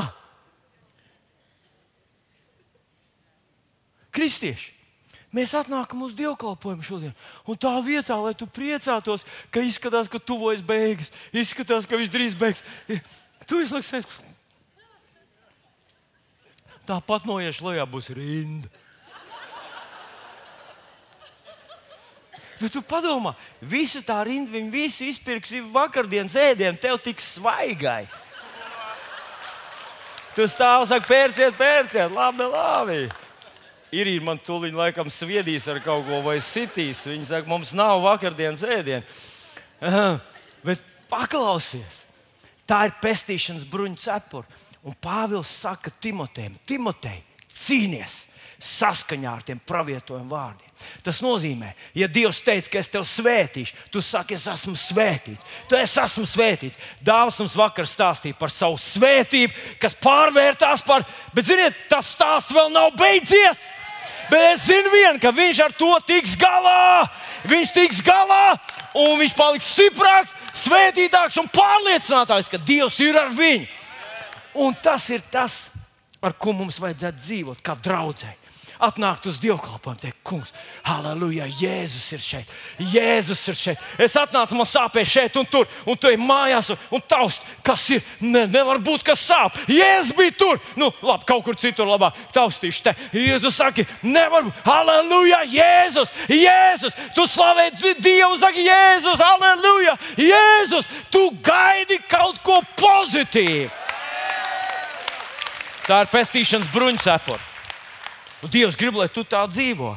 Kristieši, Mēs atnākam uz dievkalpojumu šodien. Un tā vietā, lai tu priecātos, ka izskatās, ka tuvojas beigas, izskatās, ka viņš drīz beigs. Tu visu laiku sēdi. Tāpat noieš lejā būs rinda. Bet tu padomā, visu tā rindu viņi visi izpirks vakardienas ēdienu, tev tik svaigais. Tu stāv, saka, pērciet, pērciet, labi, labi ir man tūlīt laikam sviedīs ar kaut ko vai sitīs. Viņi saka, mums nav vakardienas ēdienu. Uh, bet paklausies, tā ir pestīšanas bruņu cepura. Un Pāvils saka Timotejam, Timotej, cīnies! Saskaņā ar tiem pravietojuma vārdiem. Tas nozīmē, ja Dievs teica, ka es tevi svētīšu, tu saki, es esmu svētīts. Tu esi esmu svētīts. Dāvs mums vakar stāstīja par savu svētību, kas pārvērtās par, bet ziniet, tas stāsts vēl nav beidzies. Bet es zinu, vien, ka viņš ar to tiks galā. Viņš tiks galā, un viņš paliks stiprāks, svētītāks un pārliecinātāks, ka Dievs ir ar viņu. Un tas ir tas, ar ko mums vajadzētu dzīvot, kā draudzēji atnākt uz dievkalpojumu, teikt, kungs, aleluja, Jēzus ir šeit, Jēzus ir šeit. Es atnācu, man sāpēja šeit un tur, un tu ej mājās un, un taust, kas ir. Ne, nevar būt, kas sāp. Jēzus bija tur, nu, labi, kaut kur citur labāk taustīšu te. Ja tu saki, nevar būt, aleluja, Jēzus, Jēzus, tu slavē Dievu, saki, Jēzus, aleluja, Jēzus, tu gaidi kaut ko pozitīvu. Tā ir pestīšanas bruņcepura. Un Dievs grib, lai tu tā dzīvo.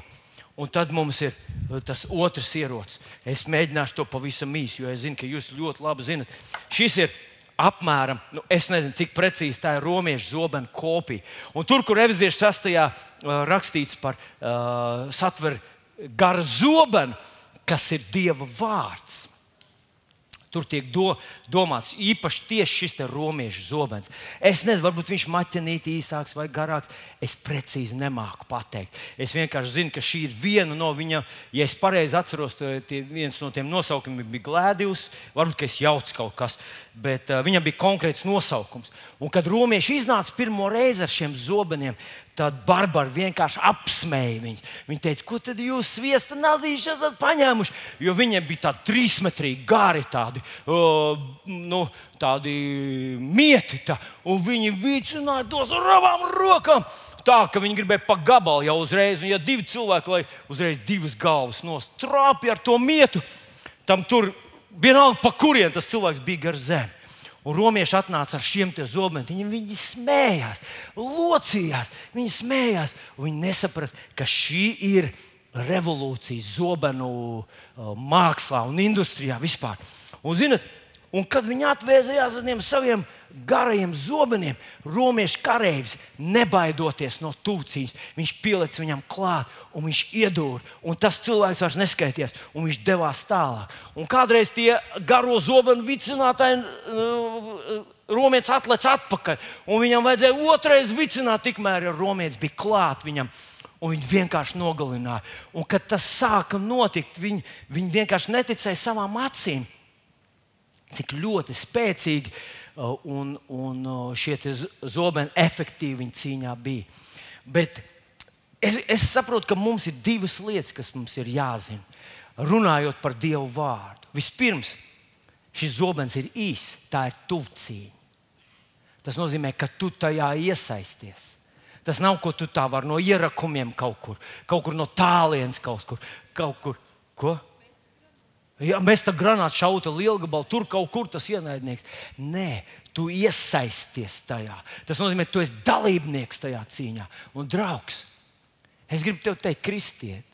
Un tad mums ir uh, tas otrs ierocis. Es mēģināšu to pavisam īsi, jo es zinu, ka jūs ļoti labi zinat. Šis ir apmēram, nu, es nezinu, cik precīzi tā ir romiešu zobena kopija. Un tur, kur revizijas sastajā uh, rakstīts par uh, satveru garu zobenu, kas ir Dieva vārds. Tur tiek do, domāts īpaši tieši šis romiešu zobens. Es nezinu, varbūt viņš maķinīt īsāks vai garāks. Es precīzi nemāku pateikt. Es vienkārši zinu, ka šī ir viena no viņa, ja es pareizi atceros, tie, viens no tiem nosaukumiem bija Glēdijs. Varbūt es jaucu kaut kas, bet uh, viņam bija konkrēts nosaukums. Un kad romieši iznāca pirmo reizi ar šiem zobeniem, tad Barbara vienkārši apsmēja viņus. Viņa teica, ko tad jūs sviesta nazīši esat paņēmuši? Jo viņiem bija tādi trīsmetrīgi gari, tādi, uh, nu, tādi mieti. Tā, un viņi vicināja tos ar abām rokām. Tā ka viņi gribēja pa gabalu jau uzreiz, un ja divi cilvēki, lai uzreiz divas galvas nostrāpja ar to mietu, tam tur vienalga, pa kurien tas cilvēks bija gar zemi. Un romieši atnāca ar šiem zobiem. Viņi, smējās, locījās, viņi smējās. Viņi nesaprata, ka šī ir revolūcija zobenu uh, mākslā un industrijā vispār. Un, zinat, Un kad viņi atvēsījās ar tiem saviem garajiem zobeniem, romiešu karavīrs, nebaidoties no tūciņas, viņš pielicis viņam klāt un viņš iedūra. Un tas cilvēks vairs neskaities, un viņš devās tālāk. Un kādreiz tie garo zobenu vicinātāji. Uh, Romietis atlec atpakaļ, un viņam vajadzēja otrais vicināt, tikmēr Romietis bija klāt viņam. Un viņi vienkārši nogalināja. Un, kad tas sāka notikt, viņi, viņi vienkārši neticēja savām acīm cik ļoti spēcīgi uh, un, un uh, šie zobeni efektīvi viņa cīņā bija. Bet es, es saprotu, ka mums ir divas lietas, kas mums ir jāzina. Runājot par Dievu vārdu. Vispirms, šis zobens ir īss, tā ir tuvcīņa. Tas nozīmē, ka tu tajā iesaisties. Tas nav ko tu tā vari no ierakumiem kaut kur, kaut kur no tālienes, kaut kur. Kaut kur. Ko? Ja mēs tam granātu šauta lielu gabalu, tur kaut kur tas ienaidnieks. Nē, tu iesaisties tajā. Tas nozīmē, ka tu esi dalībnieks tajā cīņā un draugs. Es gribu tev teikt, kristiet,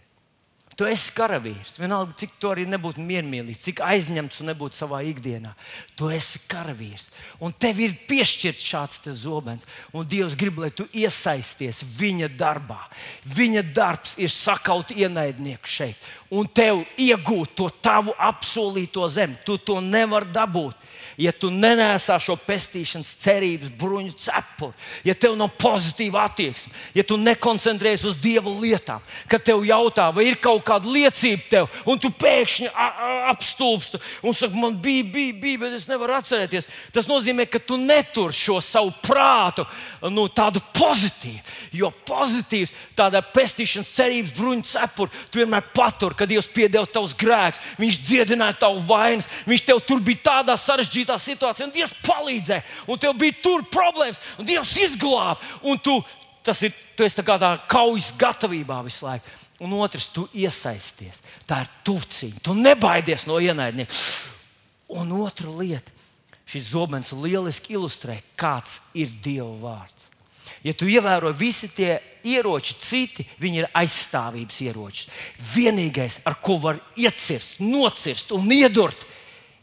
Tu esi karavīrs. Vienalga, cik tu arī nebūtu miermīlīgs, cik aizņemts un nebūtu savā ikdienā. Tu esi karavīrs. Un tev ir piešķirts šāds zobens. Un Dievs grib, lai tu iesaisties viņa darbā. Viņa darbs ir sakaut ienaidnieku šeit. Un tev iegūt to tavu apsolīto zemi. Tu to nevari dabūt ja tu nenēsā šo pestīšanas cerības bruņu cepuri, ja tev nav pozitīva attieksme, ja tu nekoncentrējies uz Dieva lietām, kad tev jautā, vai ir kaut kāda liecība tev, un tu pēkšņi apstulbsti un saki, man bija, bija, bija, bet es nevaru atcerēties. Tas nozīmē, ka tu netur šo savu prātu nu, tādu pozitīvu, jo pozitīvs tādā pestīšanas cerības bruņu cepuri tu vienmēr patur, kad Dievs piedeva tavus grēkus, Viņš dziedināja tavu vainas, Viņš tev tur bija tādā sarežģītā sarežģītā situācijā, un Dievs palīdzēja, un tev bija tur problēmas, un Dievs izglāba. Un tu, tas ir, tu esi tā kā tā kaujas gatavībā visu laiku. Un otrs, tu iesaisties. Tā ir tuciņa. Tu nebaidies no ienaidnieka. Un otra lieta, šis zobens lieliski ilustrē, kāds ir Dieva vārds. Ja tu ievēro visi tie ieroči, citi, viņi ir aizstāvības ieroči. Vienīgais, ar ko var iecirst, nocirst un iedurt,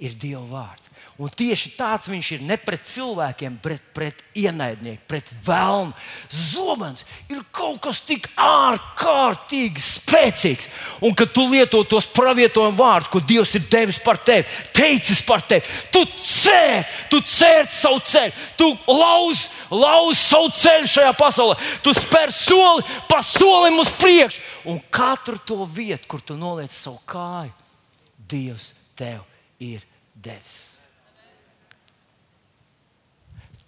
ir Dieva vārds. Un tieši tāds viņš ir ne pret cilvēkiem, bet pret ienaidnieku, pret vēlnu. Zobens ir kaut kas tik ārkārtīgi spēcīgs. Un kad tu lieto tos pravietojumu vārdus, ko Dievs ir devis par tevi, teicis par tevi, tu cēri, tu cēri savu ceļu, tu lauz, lauz savu ceļu šajā pasaulē, tu spēr soli pa solim uz priekšu. Un katru to vietu, kur tu noliec savu kāju, Dievs tev ir devis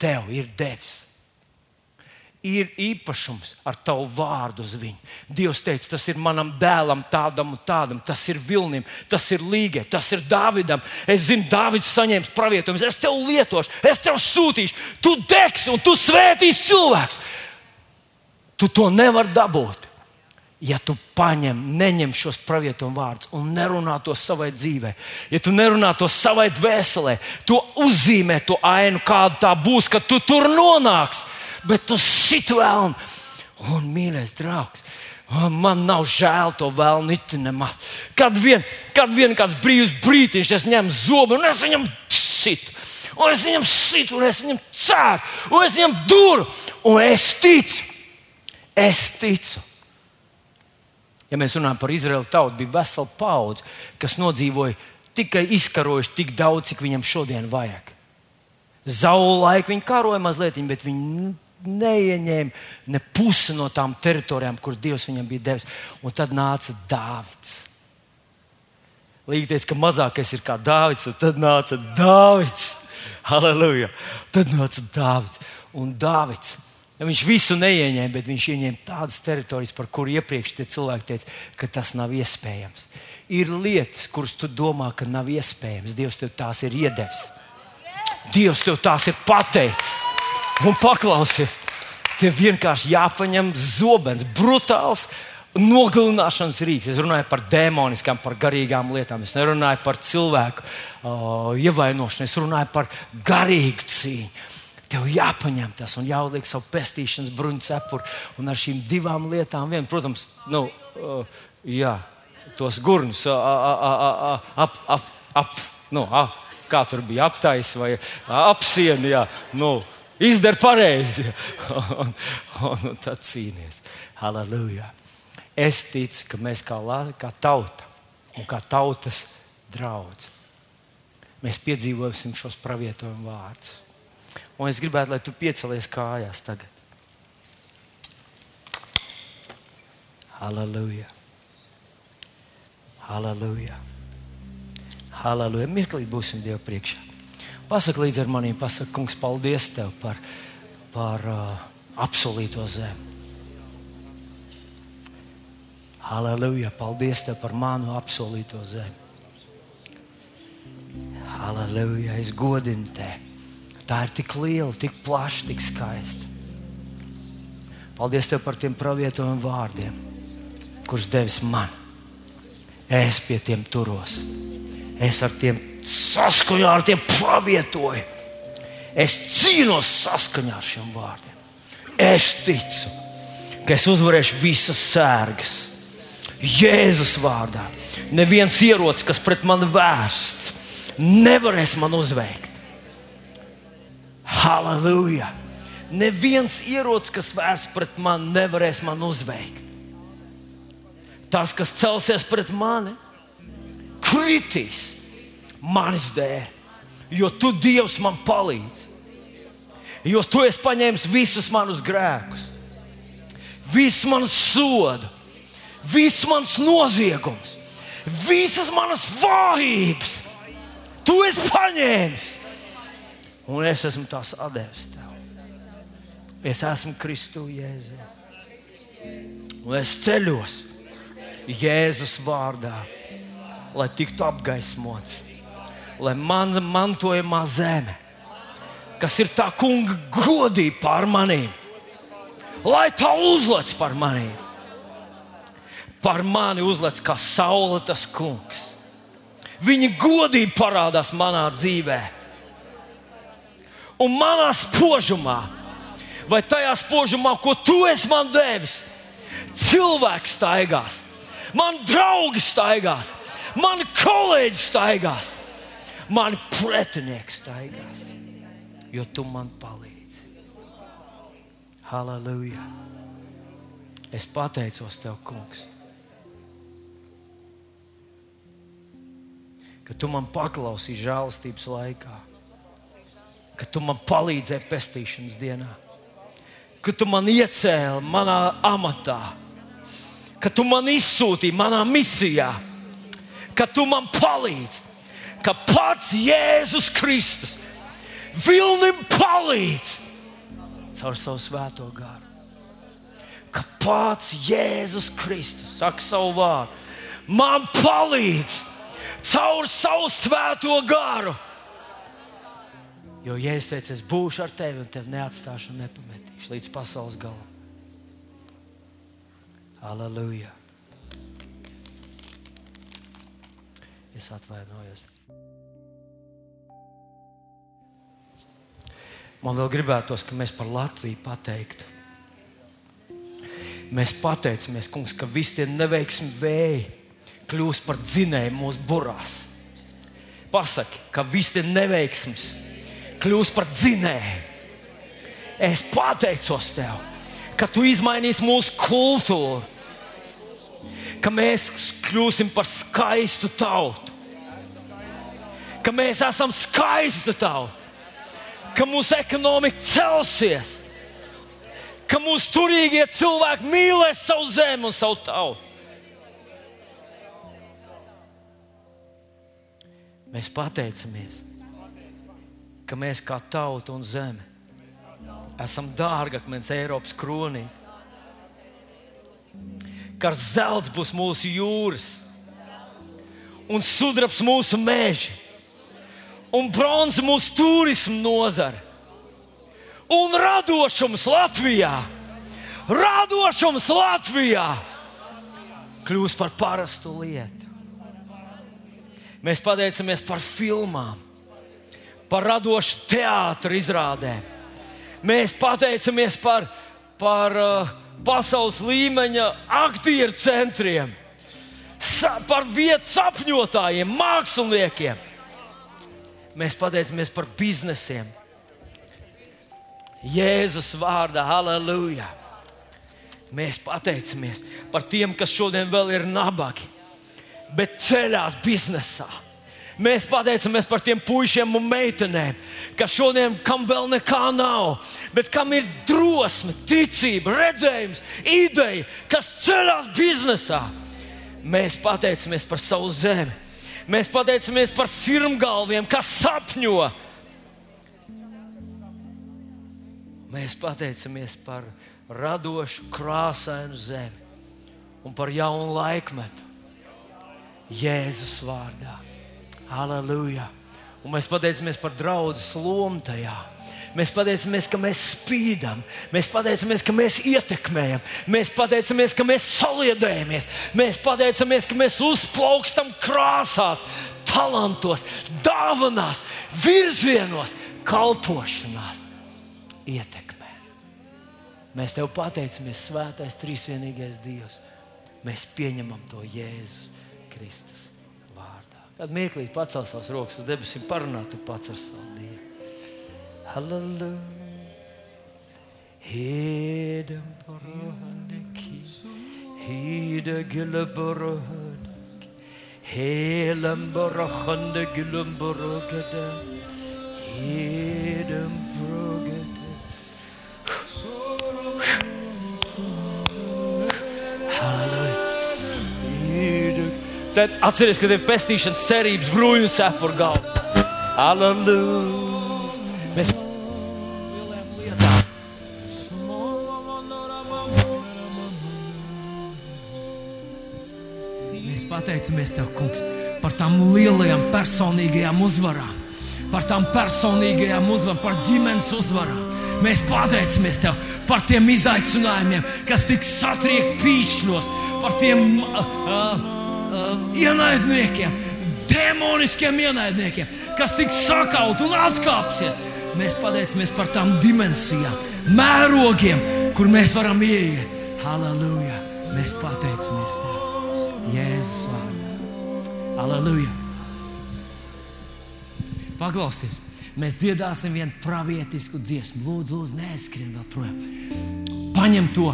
tev ir devis. Ir īpašums ar tavu vārdu uz viņu. Dievs teica, tas ir manam dēlam, tādam un tādam, tas ir Vilnim, tas ir Līgai, tas ir Dāvidam. Es zinu, Dāvids saņems pravietojumus, es tev lietošu, es tev sūtīšu, tu degsi un tu svētīsi cilvēks. Tu to nevari dabūt ja tu paņem, neņem šos pravietojumu vārdus un nerunā to savai dzīvē, ja tu nerunā to savai dvēselē, tu uzzīmē to ainu, kāda tā būs, kad tu tur nonāksi, bet tu sit vēlnu. Un, mīļais draugs, man nav žēl to vēlnu iti nemaz. Kad vien, kad vien kāds brīvs brītiņš, es ņemu zobu un es viņam situ. Un es viņam situ, un es viņam cēru, un es viņam duru, un es ticu. Es ticu Ja mēs runājam par Izraēlu tautu, bija vesela paudze, kas nodzīvoja tikai izkarojuši tik daudz, cik viņam šodien vajag. Zaulu laiku viņi karoja mazliet, bet viņi neieņēma ne pusi no tām teritorijām, kur Dievs viņam bija devis. Un tad nāca Dāvids. Līdzies, ka mazākais ir kā Dāvids, un tad nāca Dāvids. Halleluja! Tad nāca Dāvids. Un Dāvids Viņš visu neieņēma, bet viņš ieņēma tādas teritorijas, par kurām iepriekš tie cilvēki teica, ka tas nav iespējams. Ir lietas, kuras tu domā, ka nav iespējams. Dievs tev tās ir iedevis. Dievs tev tās ir pateicis. Un paklausies, tev vienkārši jāpaņem zobens, brutāls. Nogalināšanas rīks. Es runāju par demoniskām, par garīgām lietām. Es nerunāju par cilvēku uh, ievainošanu, es runāju par garīgu cīņu Tev jāpaņem tas un jāuzliek savu pestīšanas bruņu cepuri. Un ar šīm divām lietām, vien, protams, nu, uh, jā, tos gurnus uh, uh, ap, ap, ap, nu, ap, kā tur bija aptaisnība vai apsiņa. Jā, nu, izdara pareizi. un, un, un tad cīnīties. Halleluja! Es ticu, ka mēs kā, kā tauta un kā tautas draugs, mēs piedzīvosim šos pravietojumu vārdus. Un es gribētu, lai tu piecelies kājās tagad. Halleluja! Halleluja! Halleluja! Mirklī būsim Dieva priekšā. Pasaka līdzi ar maniem, pasaka, kungs, paldies tev par, par uh, apsolīto zemi. Halleluja! Paldies tev par manu apsolīto zemi. Halleluja! Es godinu tevi. Tā ir tik liela, tik plaša, tik skaista. Paldies tev par tiem pravietojumiem vārdiem, kurus devis man. Es pie tiem turos. Es ar tiem saskaņā ar tiem pravietoju. Es cīnos saskaņā ar šiem vārdiem. Es ticu, ka es uzvarēšu visas sērgas. Jēzus vārdā. Neviens ierocis, kas pret mani vērsts, nevarēs man uzveikt. Halleluja! Neviens ierocis, kas vērsts pret mani, nevarēs man uzveikt. Tas, kas celsies pret mani, kritīs manis dēļ, jo tu Dievs man palīdz. Jo tu esi paņēmis visus manus grēkus, visu manu sodu, viss mans noziegums, visas manas vājības. Tu esi paņēmis, un es esmu tās devis tev. Es esmu Kristu Jēzu. Un es ceļos Jēzus vārdā, lai tiktu apgaismots lai mana mantojamā zeme, kas ir tā kunga godība pār maniem, lai tā uzlec par maniem. Par mani uzlec kā saule tas kungs. Viņa godība parādās manā dzīvē. Un manā spožumā, vai tajā spožumā, ko tu esi man devis, cilvēks staigās, man draugi staigās, mani kolēģi staigās mani pretinieks staigās, jo tu man palīdzi. Halleluja! Es pateicos tev, kungs, ka tu man paklausīji žēlastības laikā, ka tu man palīdzēji pestīšanas dienā, ka tu man iecēli manā amatā, ka tu man izsūtīji manā misijā, ka tu man palīdzi ka pats Jēzus Kristus vilnim palīdz caur savu svēto garu. Ka pats Jēzus Kristus saka savu vārdu, man palīdz caur savu svēto garu. Jo Jēzus teica, es būšu ar tevi un tevi neatstāšu un nepametīšu līdz pasaules galam. Aleluja! Es atvainojos. Man vēl gribētos, ka mēs par Latviju pateiktu. Mēs pateicamies, kungs, ka visi tie neveiksmi vēji kļūst par dzinēju mūsu burās. Pasaki, ka visi tie neveiksmes kļūst par dzinēju. Es pateicos tev, ka tu izmainīsi mūsu kultūru, ka mēs kļūsim par skaistu tautu, ka mēs esam skaista tauta ka mūsu ekonomika celsies, ka mūsu turīgie cilvēki mīlēs savu zemi un savu tautu. Mēs pateicamies, ka mēs kā tauta un zeme esam dārgākais Eiropas kronī. Ka zelts būs mūsu jūras un sudrabs mūsu meži un bronza mūsu turismu nozara. Un radošums Latvijā, radošums Latvijā kļūst par parastu lietu. Mēs pateicamies par filmām, par radošu teātru izrādēm. Mēs pateicamies par, par uh, pasaules līmeņa aktieru centriem, sa, par vietu sapņotājiem, māksliniekiem Mēs pateicamies par biznesiem. Jēzus vārdā, halleluja! Mēs pateicamies par tiem, kas šodien vēl ir nabagi, bet ceļās biznesā. Mēs pateicamies par tiem puišiem un meitenēm, kas šodien kam vēl nekā nav, bet kam ir drosme, ticība, redzējums, ideja, kas ceļās biznesā. Mēs pateicamies par savu zemi, mēs pateicamies par sirmgalviem, kas sapņo. Mēs pateicamies par radošu, krāsainu zemi un par jaunu laikmetu. Jēzus vārdā. Aleluja! Un mēs pateicamies par draugu lomu tajā. Mēs pateicamies, ka mēs spīdam, mēs pateicamies, ka mēs ietekmējam, mēs pateicamies, ka mēs saliedējamies, mēs pateicamies, ka mēs uzplaukstam krāsās, talantos, dāvanās, virzienos, kalpošanās, ietekmē. Mēs tev pateicamies, Svētais, Trīsvienīgais Dievs. Mēs pieņemam to Jēzus Kristus. Kad mirklī pacels savas rokas uz debesīm, parunā tu pats ar savu Dievu. Halleluja. Hede borohandeki, hede gille borohandeki, helem borohande gillem borogede, Tad atcerieties, ka tev ir pestīšanas cerības brūņu cepur galvā. Halleluja! Mēs lielām lietām. Mēs pateicamies Tev, Kungs, par tām lielajām personīgajām uzvarām, par tām personīgajām uzvarām, par ģimenes uzvarām. Mēs pateicamies Tev par tiem izaicinājumiem, kas tiks satriekti pīšļos, par tiem uh, uh, ienaidniekiem, demoniskiem ienaidniekiem, kas tiks sakaut un atkāpsies. Mēs pateicamies par tām dimensijām, mērogiem, kur mēs varam ieiet. Halleluja! Mēs pateicamies Tev! Jēzus vārdā! Halleluja! Paklausieties! Mēs dziedāsim vienu pravietisku dziesmu. Lūdzu, lūdzu neaizskrien vēl projām. Paņem to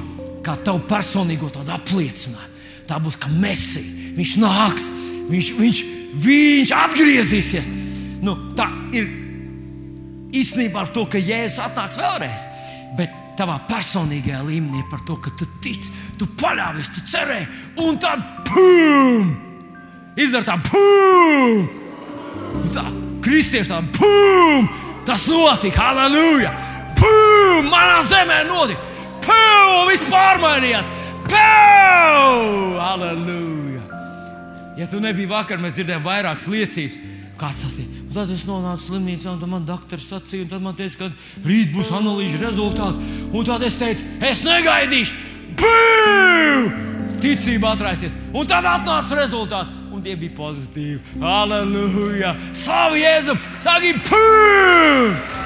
kā tavu personīgo apliecinājumu. Tā būs kā mesija. Viņš nāks, viņš, viņš, viņš atgriezīsies. Nu, tā ir īstenībā ar to, ka Jēzus atnāks vēlreiz. Bet tavā personīgajā līmenī par to, ka tu tici, tu paļāvies, tu cerēji, un tad pum! Izdara tā, pum! Tā, kristieši tā, pum! Tas notika, halleluja! Pum! Manā zemē notika! Pum! Viss pārmainījās! Pum! Halleluja! Ja tu nebija vakar, mēs dzirdējām vairākas liecības. Kāds sasniedz? Tad es nonācu slimnīcā, un tad man doktora sacīja, un tad man teica, ka rīt būs analīžu rezultāti. Un tad es teicu, es negaidīšu. Bum! Ticība atraisies. Un tad atnāca rezultāti. Un tie bija pozitīvi. Aleluja! Slavu Jēzum! Saki, pum!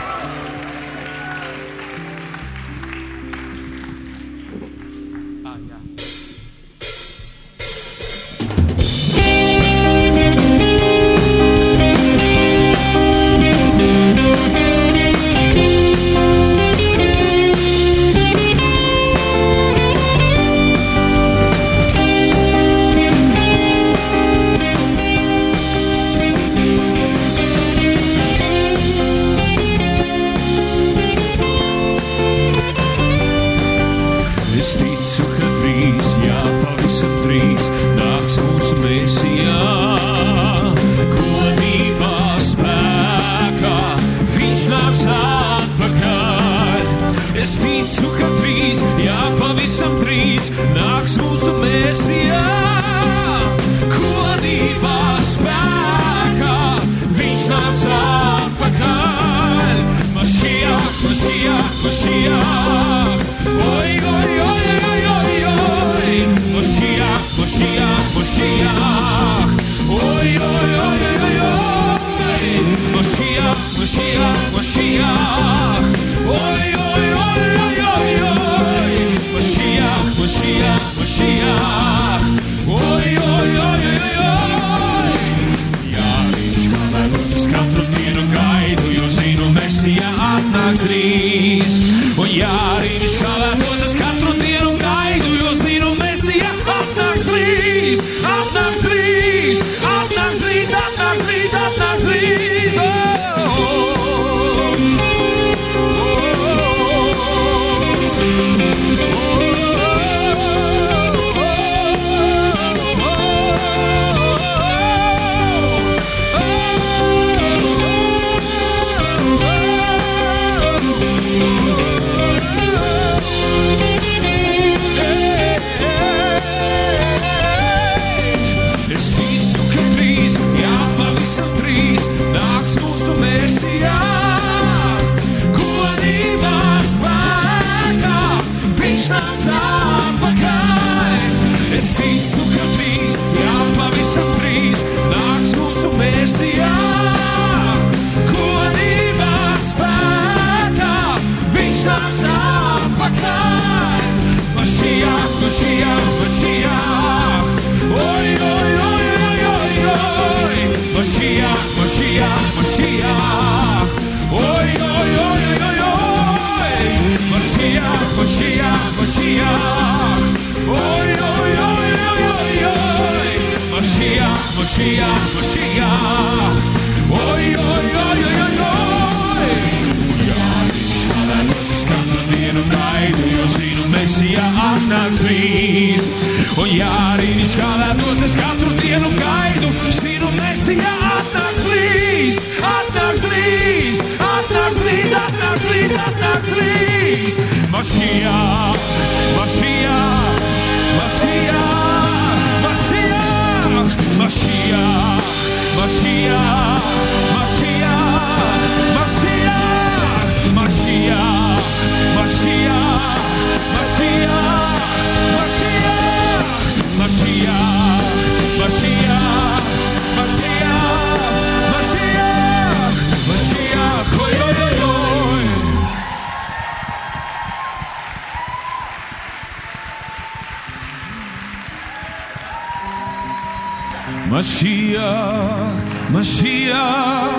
Mashiach, Mashiach,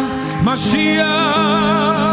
Mashiach,